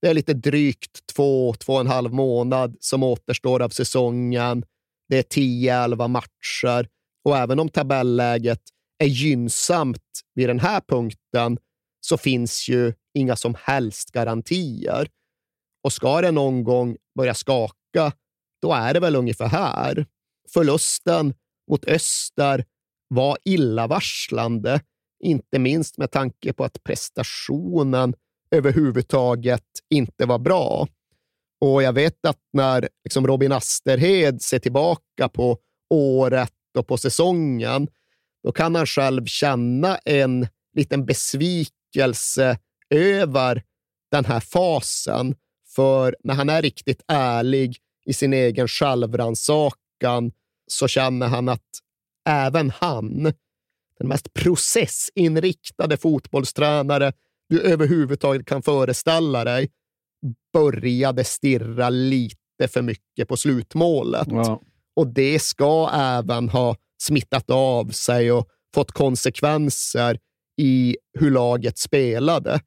Det är lite drygt två, två och en halv månad som återstår av säsongen. Det är 10-11 matcher och även om tabelläget är gynnsamt vid den här punkten så finns ju inga som helst garantier. Och ska det någon gång börjar skaka, då är det väl ungefär här. Förlusten mot Öster var illavarslande, inte minst med tanke på att prestationen överhuvudtaget inte var bra. Och jag vet att när liksom Robin Asterhed ser tillbaka på året och på säsongen, då kan han själv känna en liten besvikelse över den här fasen. För när han är riktigt ärlig i sin egen självrannsakan så känner han att även han, den mest processinriktade fotbollstränare du överhuvudtaget kan föreställa dig, började stirra lite för mycket på slutmålet. Ja. Och det ska även ha smittat av sig och fått konsekvenser i hur laget spelade.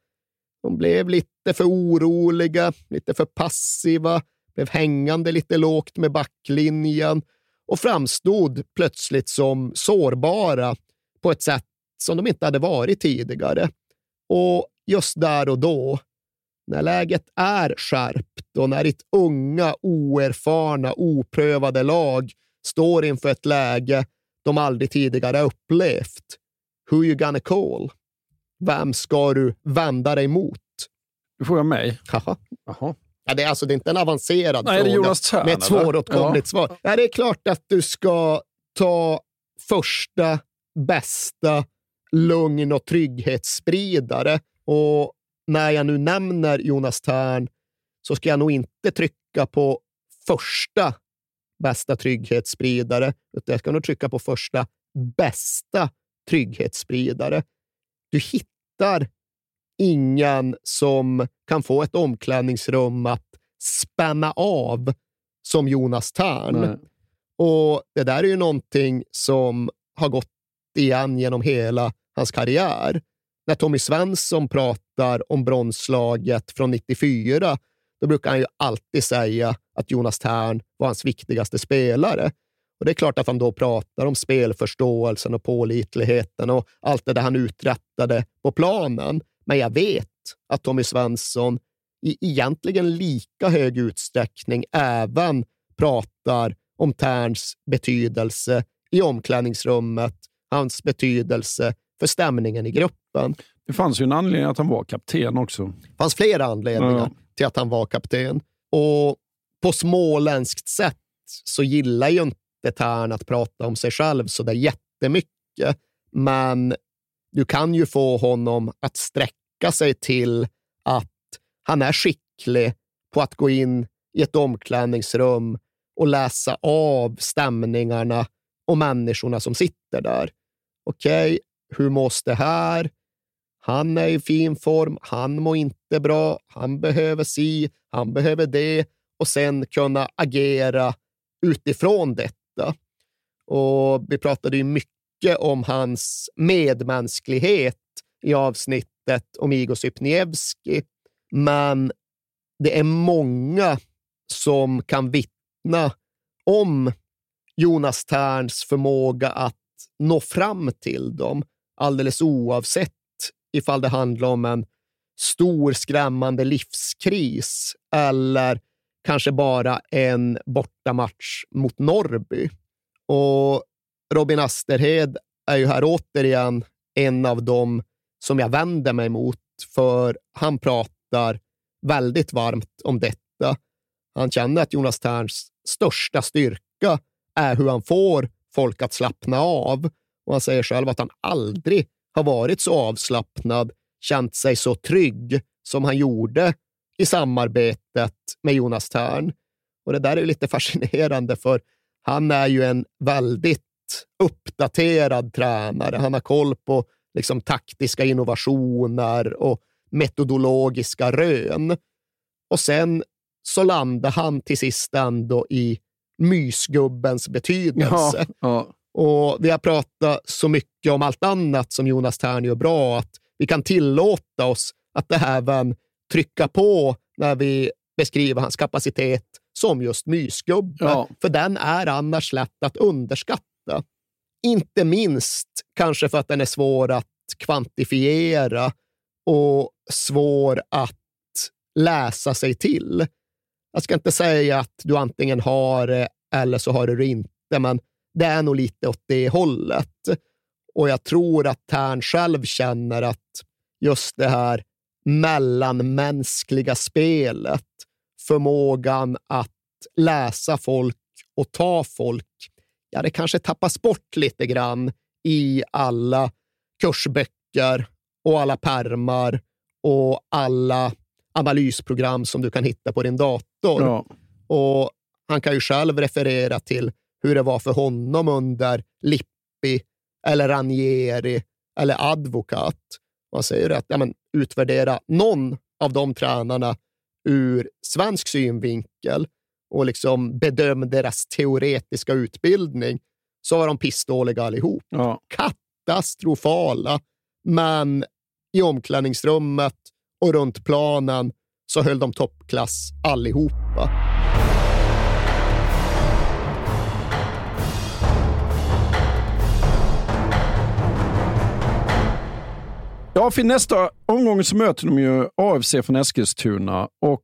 De blev lite för oroliga, lite för passiva, blev hängande lite lågt med backlinjen och framstod plötsligt som sårbara på ett sätt som de inte hade varit tidigare. Och just där och då, när läget är skärpt och när ditt unga, oerfarna, oprövade lag står inför ett läge de aldrig tidigare upplevt, who you gonna call? Vem ska du vända dig mot? Du frågar mig? Jaha. Jaha. Ja, det, är alltså, det är inte en avancerad Nej, fråga Jonas Thern, med ett svåråtkomligt Ja. svar. Ja, det är klart att du ska ta första bästa lugn och trygghetsspridare. Och när jag nu nämner Jonas Thern så ska jag nog inte trycka på första bästa trygghetsspridare, utan jag ska nog trycka på första bästa trygghetsspridare. Du hittar ingen som kan få ett omklädningsrum att spänna av som Jonas Thern. Nej. Och Det där är ju någonting som har gått igen genom hela hans karriär. När Tommy Svensson pratar om bronslaget från 94, då brukar han ju alltid säga att Jonas Thern var hans viktigaste spelare. Och Det är klart att han då pratar om spelförståelsen och pålitligheten och allt det där han uträttade på planen. Men jag vet att Tommy Svensson i egentligen lika hög utsträckning även pratar om Terns betydelse i omklädningsrummet, hans betydelse för stämningen i gruppen. Det fanns ju en anledning att han var kapten också. Det fanns flera anledningar Ja. till att han var kapten. Och på småländskt sätt så gillar ju inte Tern att prata om sig själv så där jättemycket. Men du kan ju få honom att sträcka sig till att han är skicklig på att gå in i ett omklädningsrum och läsa av stämningarna och människorna som sitter där. Okej, hur mås det här? Han är i fin form, han mår inte bra, han behöver si, han behöver det och sen kunna agera utifrån det detta. Och Vi pratade ju mycket om hans medmänsklighet i avsnittet om Igor Sypniewski, men det är många som kan vittna om Jonas Terns förmåga att nå fram till dem, alldeles oavsett ifall det handlar om en stor skrämmande livskris eller kanske bara en bortamatch mot Norrby. Och Robin Asterhed är ju här återigen en av dem som jag vänder mig mot, för han pratar väldigt varmt om detta. Han känner att Jonas Terns största styrka är hur han får folk att slappna av. Och Han säger själv att han aldrig har varit så avslappnad, känt sig så trygg som han gjorde i samarbetet med Jonas Tern. Och Det där är lite fascinerande, för han är ju en väldigt uppdaterad tränare. Han har koll på liksom, taktiska innovationer och metodologiska rön. Och sen så landar han till sist ändå i mysgubbens betydelse. Ja, ja. Och Vi har pratat så mycket om allt annat som Jonas Tern gör bra, att vi kan tillåta oss att även trycka på när vi beskriver hans kapacitet som just mysgubbe. Ja. För den är annars lätt att underskatta. Inte minst kanske för att den är svår att kvantifiera och svår att läsa sig till. Jag ska inte säga att du antingen har det eller så har du det inte, men det är nog lite åt det hållet. Och jag tror att Tern själv känner att just det här mellanmänskliga spelet, förmågan att läsa folk och ta folk, ja, det kanske tappas bort lite grann i alla kursböcker och alla permar och alla analysprogram som du kan hitta på din dator. Ja. Och Han kan ju själv referera till hur det var för honom under Lippi, eller Ranieri eller Advokat. Man säger att ja, men, utvärdera någon av de tränarna ur svensk synvinkel och liksom bedöm deras teoretiska utbildning, så var de pissdåliga allihop. Ja. Katastrofala. Men i omklädningsrummet och runt planen så höll de toppklass allihopa. Ja, för nästa omgång så möter de ju AFC från Eskilstuna och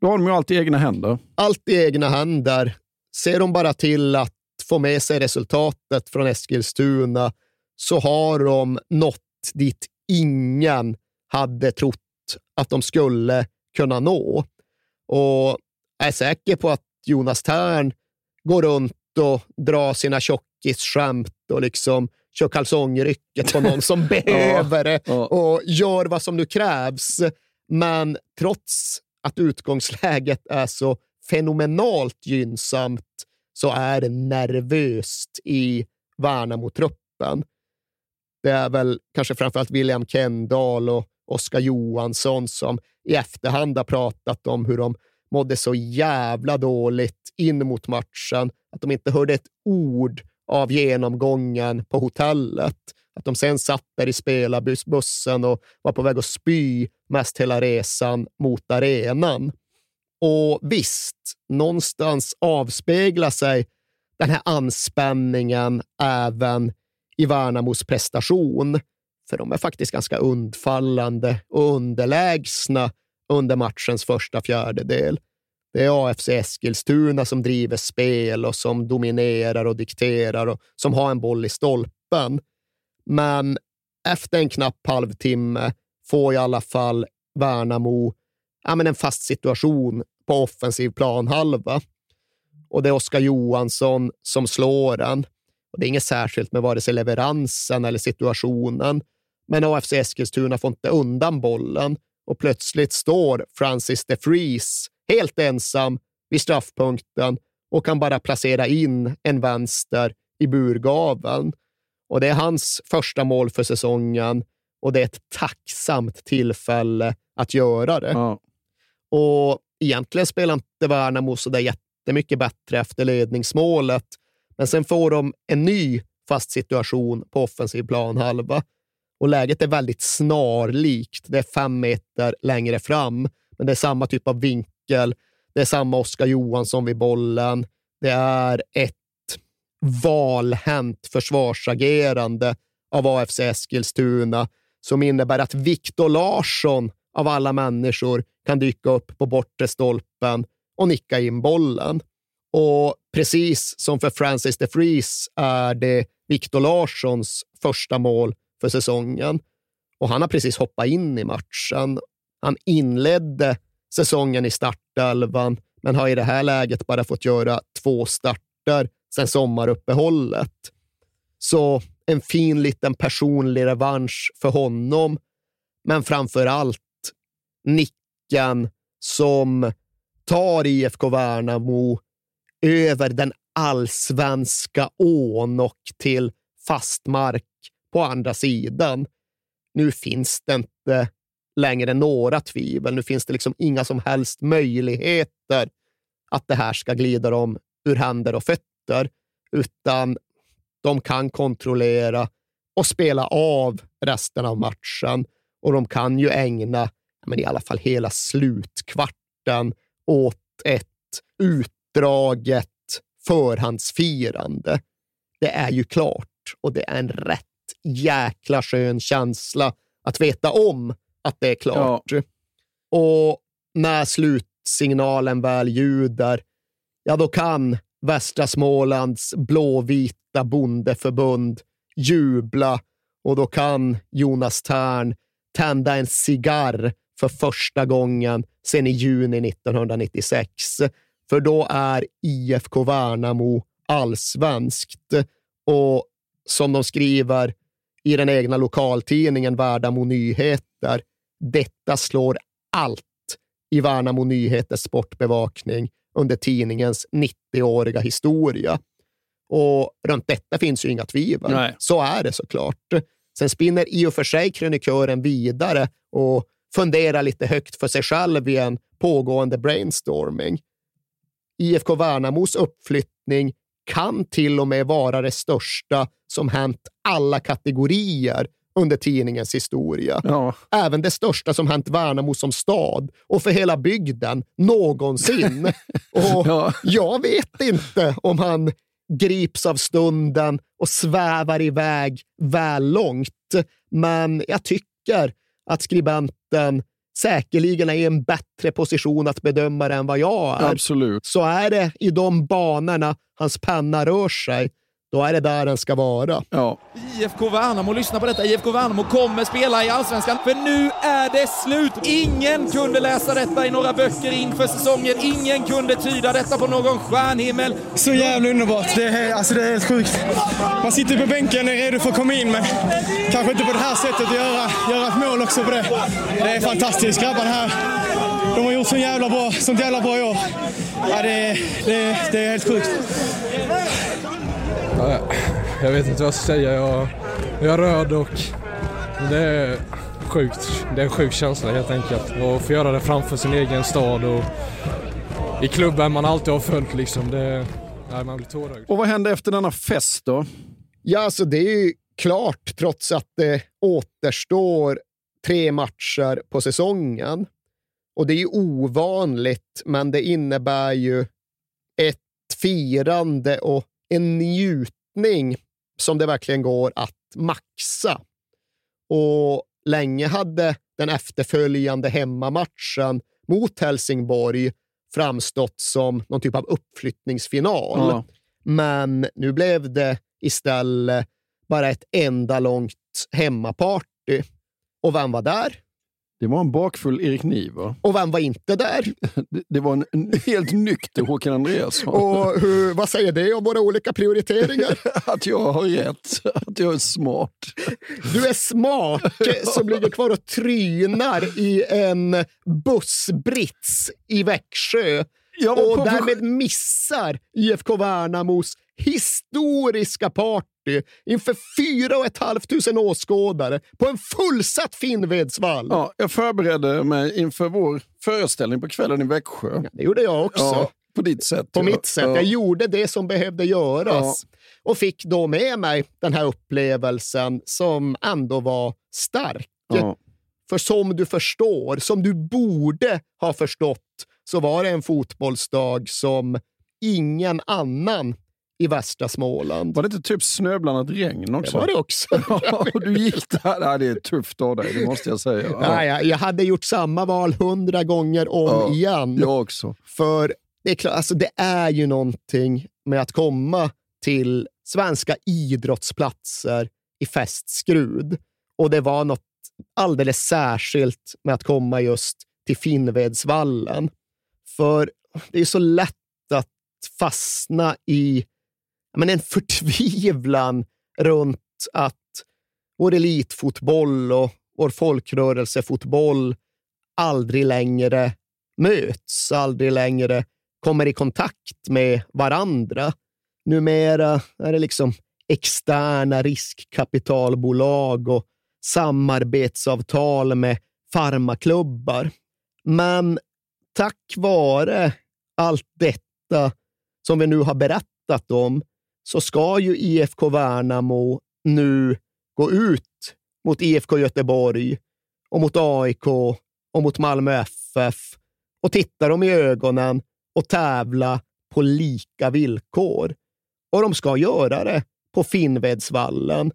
då har de ju allt i egna händer. Allt i egna händer. Ser de bara till att få med sig resultatet från Eskilstuna så har de nått dit ingen hade trott att de skulle kunna nå. Och jag är säker på att Jonas Tern går runt och drar sina tjockisskämt och liksom kör kalsongrycket på någon som behöver det och gör vad som nu krävs. Men trots att utgångsläget är så fenomenalt gynnsamt så är det nervöst i Värnamo-truppen. Det är väl kanske framförallt William Kendall och Oskar Johansson som i efterhand har pratat om hur de mådde så jävla dåligt in mot matchen att de inte hörde ett ord av genomgången på hotellet. Att de sen satt där i spelarbussen och var på väg att spy mest hela resan mot arenan. Och visst, någonstans avspeglar sig den här anspänningen även i Värnamos prestation. För de är faktiskt ganska undfallande och underlägsna under matchens första fjärdedel. Det är AFC Eskilstuna som driver spel och som dominerar och dikterar och som har en boll i stolpen. Men efter en knapp halvtimme får i alla fall Värnamo ja, men en fast situation på offensiv planhalva. Och det är Oskar Johansson som slår den. Och det är inget särskilt med vare sig leveransen eller situationen. Men AFC Eskilstuna får inte undan bollen och plötsligt står Francis de Vries helt ensam vid straffpunkten och kan bara placera in en vänster i burgaveln. Och det är hans första mål för säsongen och det är ett tacksamt tillfälle att göra det. Ja. Och egentligen spelar inte Värnamo så där jättemycket bättre efter ledningsmålet, men sen får de en ny fast situation på offensiv planhalva. Och läget är väldigt snarlikt. Det är fem meter längre fram, men det är samma typ av vinkel. Det är samma Oskar Johansson vid bollen. Det är ett valhänt försvarsagerande av AFC Eskilstuna som innebär att Viktor Larsson av alla människor kan dyka upp på bortre stolpen och nicka in bollen. Och precis som för Francis de Vries är det Viktor Larssons första mål för säsongen. Och han har precis hoppat in i matchen. Han inledde säsongen i startelvan, men har i det här läget bara fått göra två starter sedan sommaruppehållet. Så en fin liten personlig revansch för honom, men framför allt nicken som tar IFK Värnamo över den allsvenska ån och till fast mark på andra sidan. Nu finns det inte längre några tvivel. Nu finns det liksom inga som helst möjligheter att det här ska glida dem ur händer och fötter, utan de kan kontrollera och spela av resten av matchen och de kan ju ägna men i alla fall hela slutkvarten åt ett utdraget förhandsfirande. Det är ju klart och det är en rätt jäkla skön känsla att veta om att det är klart. Ja. Och när slutsignalen väl ljuder, ja då kan västra Smålands blåvita bondeförbund jubla och då kan Jonas Tern tända en cigarr för första gången sedan i juni 1996. För då är IFK Värnamo allsvenskt och som de skriver i den egna lokaltidningen Värnamo Nyheter, detta slår allt i Värnamo Nyheters sportbevakning under tidningens 90-åriga historia. Och runt detta finns ju inga tvivel. Nej. Så är det såklart. Sen spinner i och för sig krönikören vidare och funderar lite högt för sig själv i en pågående brainstorming. IFK Värnamos uppflyttning kan till och med vara det största som hänt alla kategorier under tidningens historia. Ja. Även det största som hänt Värnamo som stad och för hela bygden någonsin. och ja. Jag vet inte om han grips av stunden och svävar iväg väl långt, men jag tycker att skribenten säkerligen är i en bättre position att bedöma det än vad jag är. Absolut. Så är det i de banorna hans penna rör sig, då är det där den ska vara. Ja. IFK Värnamo, lyssna på detta. IFK Värnamo kommer spela i Allsvenskan, för nu är det slut! Ingen kunde läsa detta i några böcker inför säsongen. Ingen kunde tyda detta på någon stjärnhimmel. Så jävla underbart. Det är, alltså det är helt sjukt. Man sitter på bänken och är redo för att komma in, men kanske inte på det här sättet att göra, göra ett mål också på det. Det är fantastiskt. Grabbarna här, de har gjort så jävla bra, sånt jävla bra i år. Ja, det, det, det är helt sjukt. Jag vet inte vad jag ska säga. Jag, jag är röd och det är sjukt. Det är en sjuk känsla helt enkelt. Och få göra det framför sin egen stad och i klubben man alltid har följt liksom. Det, nej, man blir tårögd. Och vad hände efter denna fest då? Ja, alltså det är ju klart trots att det återstår tre matcher på säsongen. Och det är ju ovanligt, men det innebär ju ett firande och en njutning som det verkligen går att maxa. Och länge hade den efterföljande hemmamatchen mot Helsingborg framstått som någon typ av uppflyttningsfinal. Ja. Men nu blev det istället bara ett enda långt hemmaparty. Och vem var där? Det var en bakfull Erik Niva. Och vem var inte där? Det, det var en, en, helt nykter Håkan Andreasson. Och hur, vad säger det om våra olika prioriteringar? att jag har rätt. Att jag är smart. Du är smart som ligger kvar och trynar i en bussbrits i Växjö. Och därmed missar IFK Värnamos historiska party inför 4 500 åskådare på en fullsatt Finnvedshall. Ja, jag förberedde mig inför vår föreställning på kvällen i Växjö. Ja, det gjorde jag också. Ja, på ditt sätt. På ja. mitt sätt. Jag gjorde det som behövde göras och fick då med mig den här upplevelsen som ändå var stark. För som du förstår, som du borde ha förstått, så var det en fotbollsdag som ingen annan i västra Småland. Var det inte typ snöblandat regn också? Det var det också. och du gick där. Nej, det är tufft av dig, det måste jag säga. Ja. Nej, jag hade gjort samma val hundra gånger om ja, igen. Jag också. För det är, klart, alltså det är ju någonting med att komma till svenska idrottsplatser i fästskrud. Och det var något alldeles särskilt med att komma just till Finnvedsvallen. För det är så lätt att fastna i men, en förtvivlan runt att vår elitfotboll och vår folkrörelsefotboll aldrig längre möts, aldrig längre kommer i kontakt med varandra. Numera är det liksom externa riskkapitalbolag och samarbetsavtal med farmaklubbar. Men tack vare allt detta som vi nu har berättat om så ska ju IFK Värnamo nu gå ut mot IFK Göteborg och mot AIK och mot Malmö FF och titta dem i ögonen och tävla på lika villkor. Och de ska göra det på Finnvedsvallen,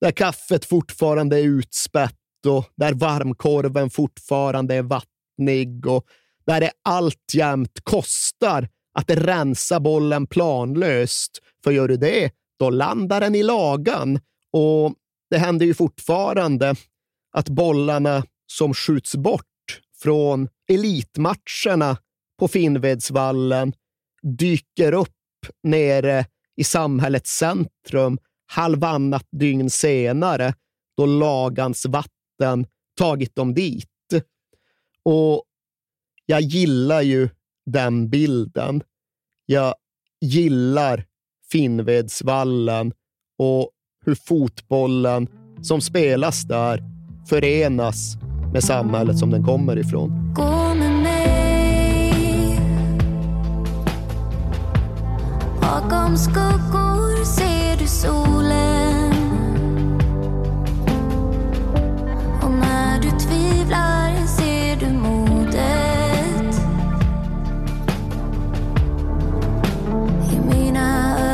där kaffet fortfarande är utspätt och där varmkorven fortfarande är vattnig och där det alltjämt kostar att rensa bollen planlöst. För gör du det, då landar den i lagan. Och det händer ju fortfarande att bollarna som skjuts bort från elitmatcherna på Finnvedsvallen dyker upp nere i samhällets centrum halvannat dygn senare då lagans vatten tagit dem dit. Och jag gillar ju den bilden. Jag gillar Finnvedsvallen och hur fotbollen som spelas där förenas med samhället som den kommer ifrån. Gå med mig Bakom skuggor ser du solen Och när du tvivlar I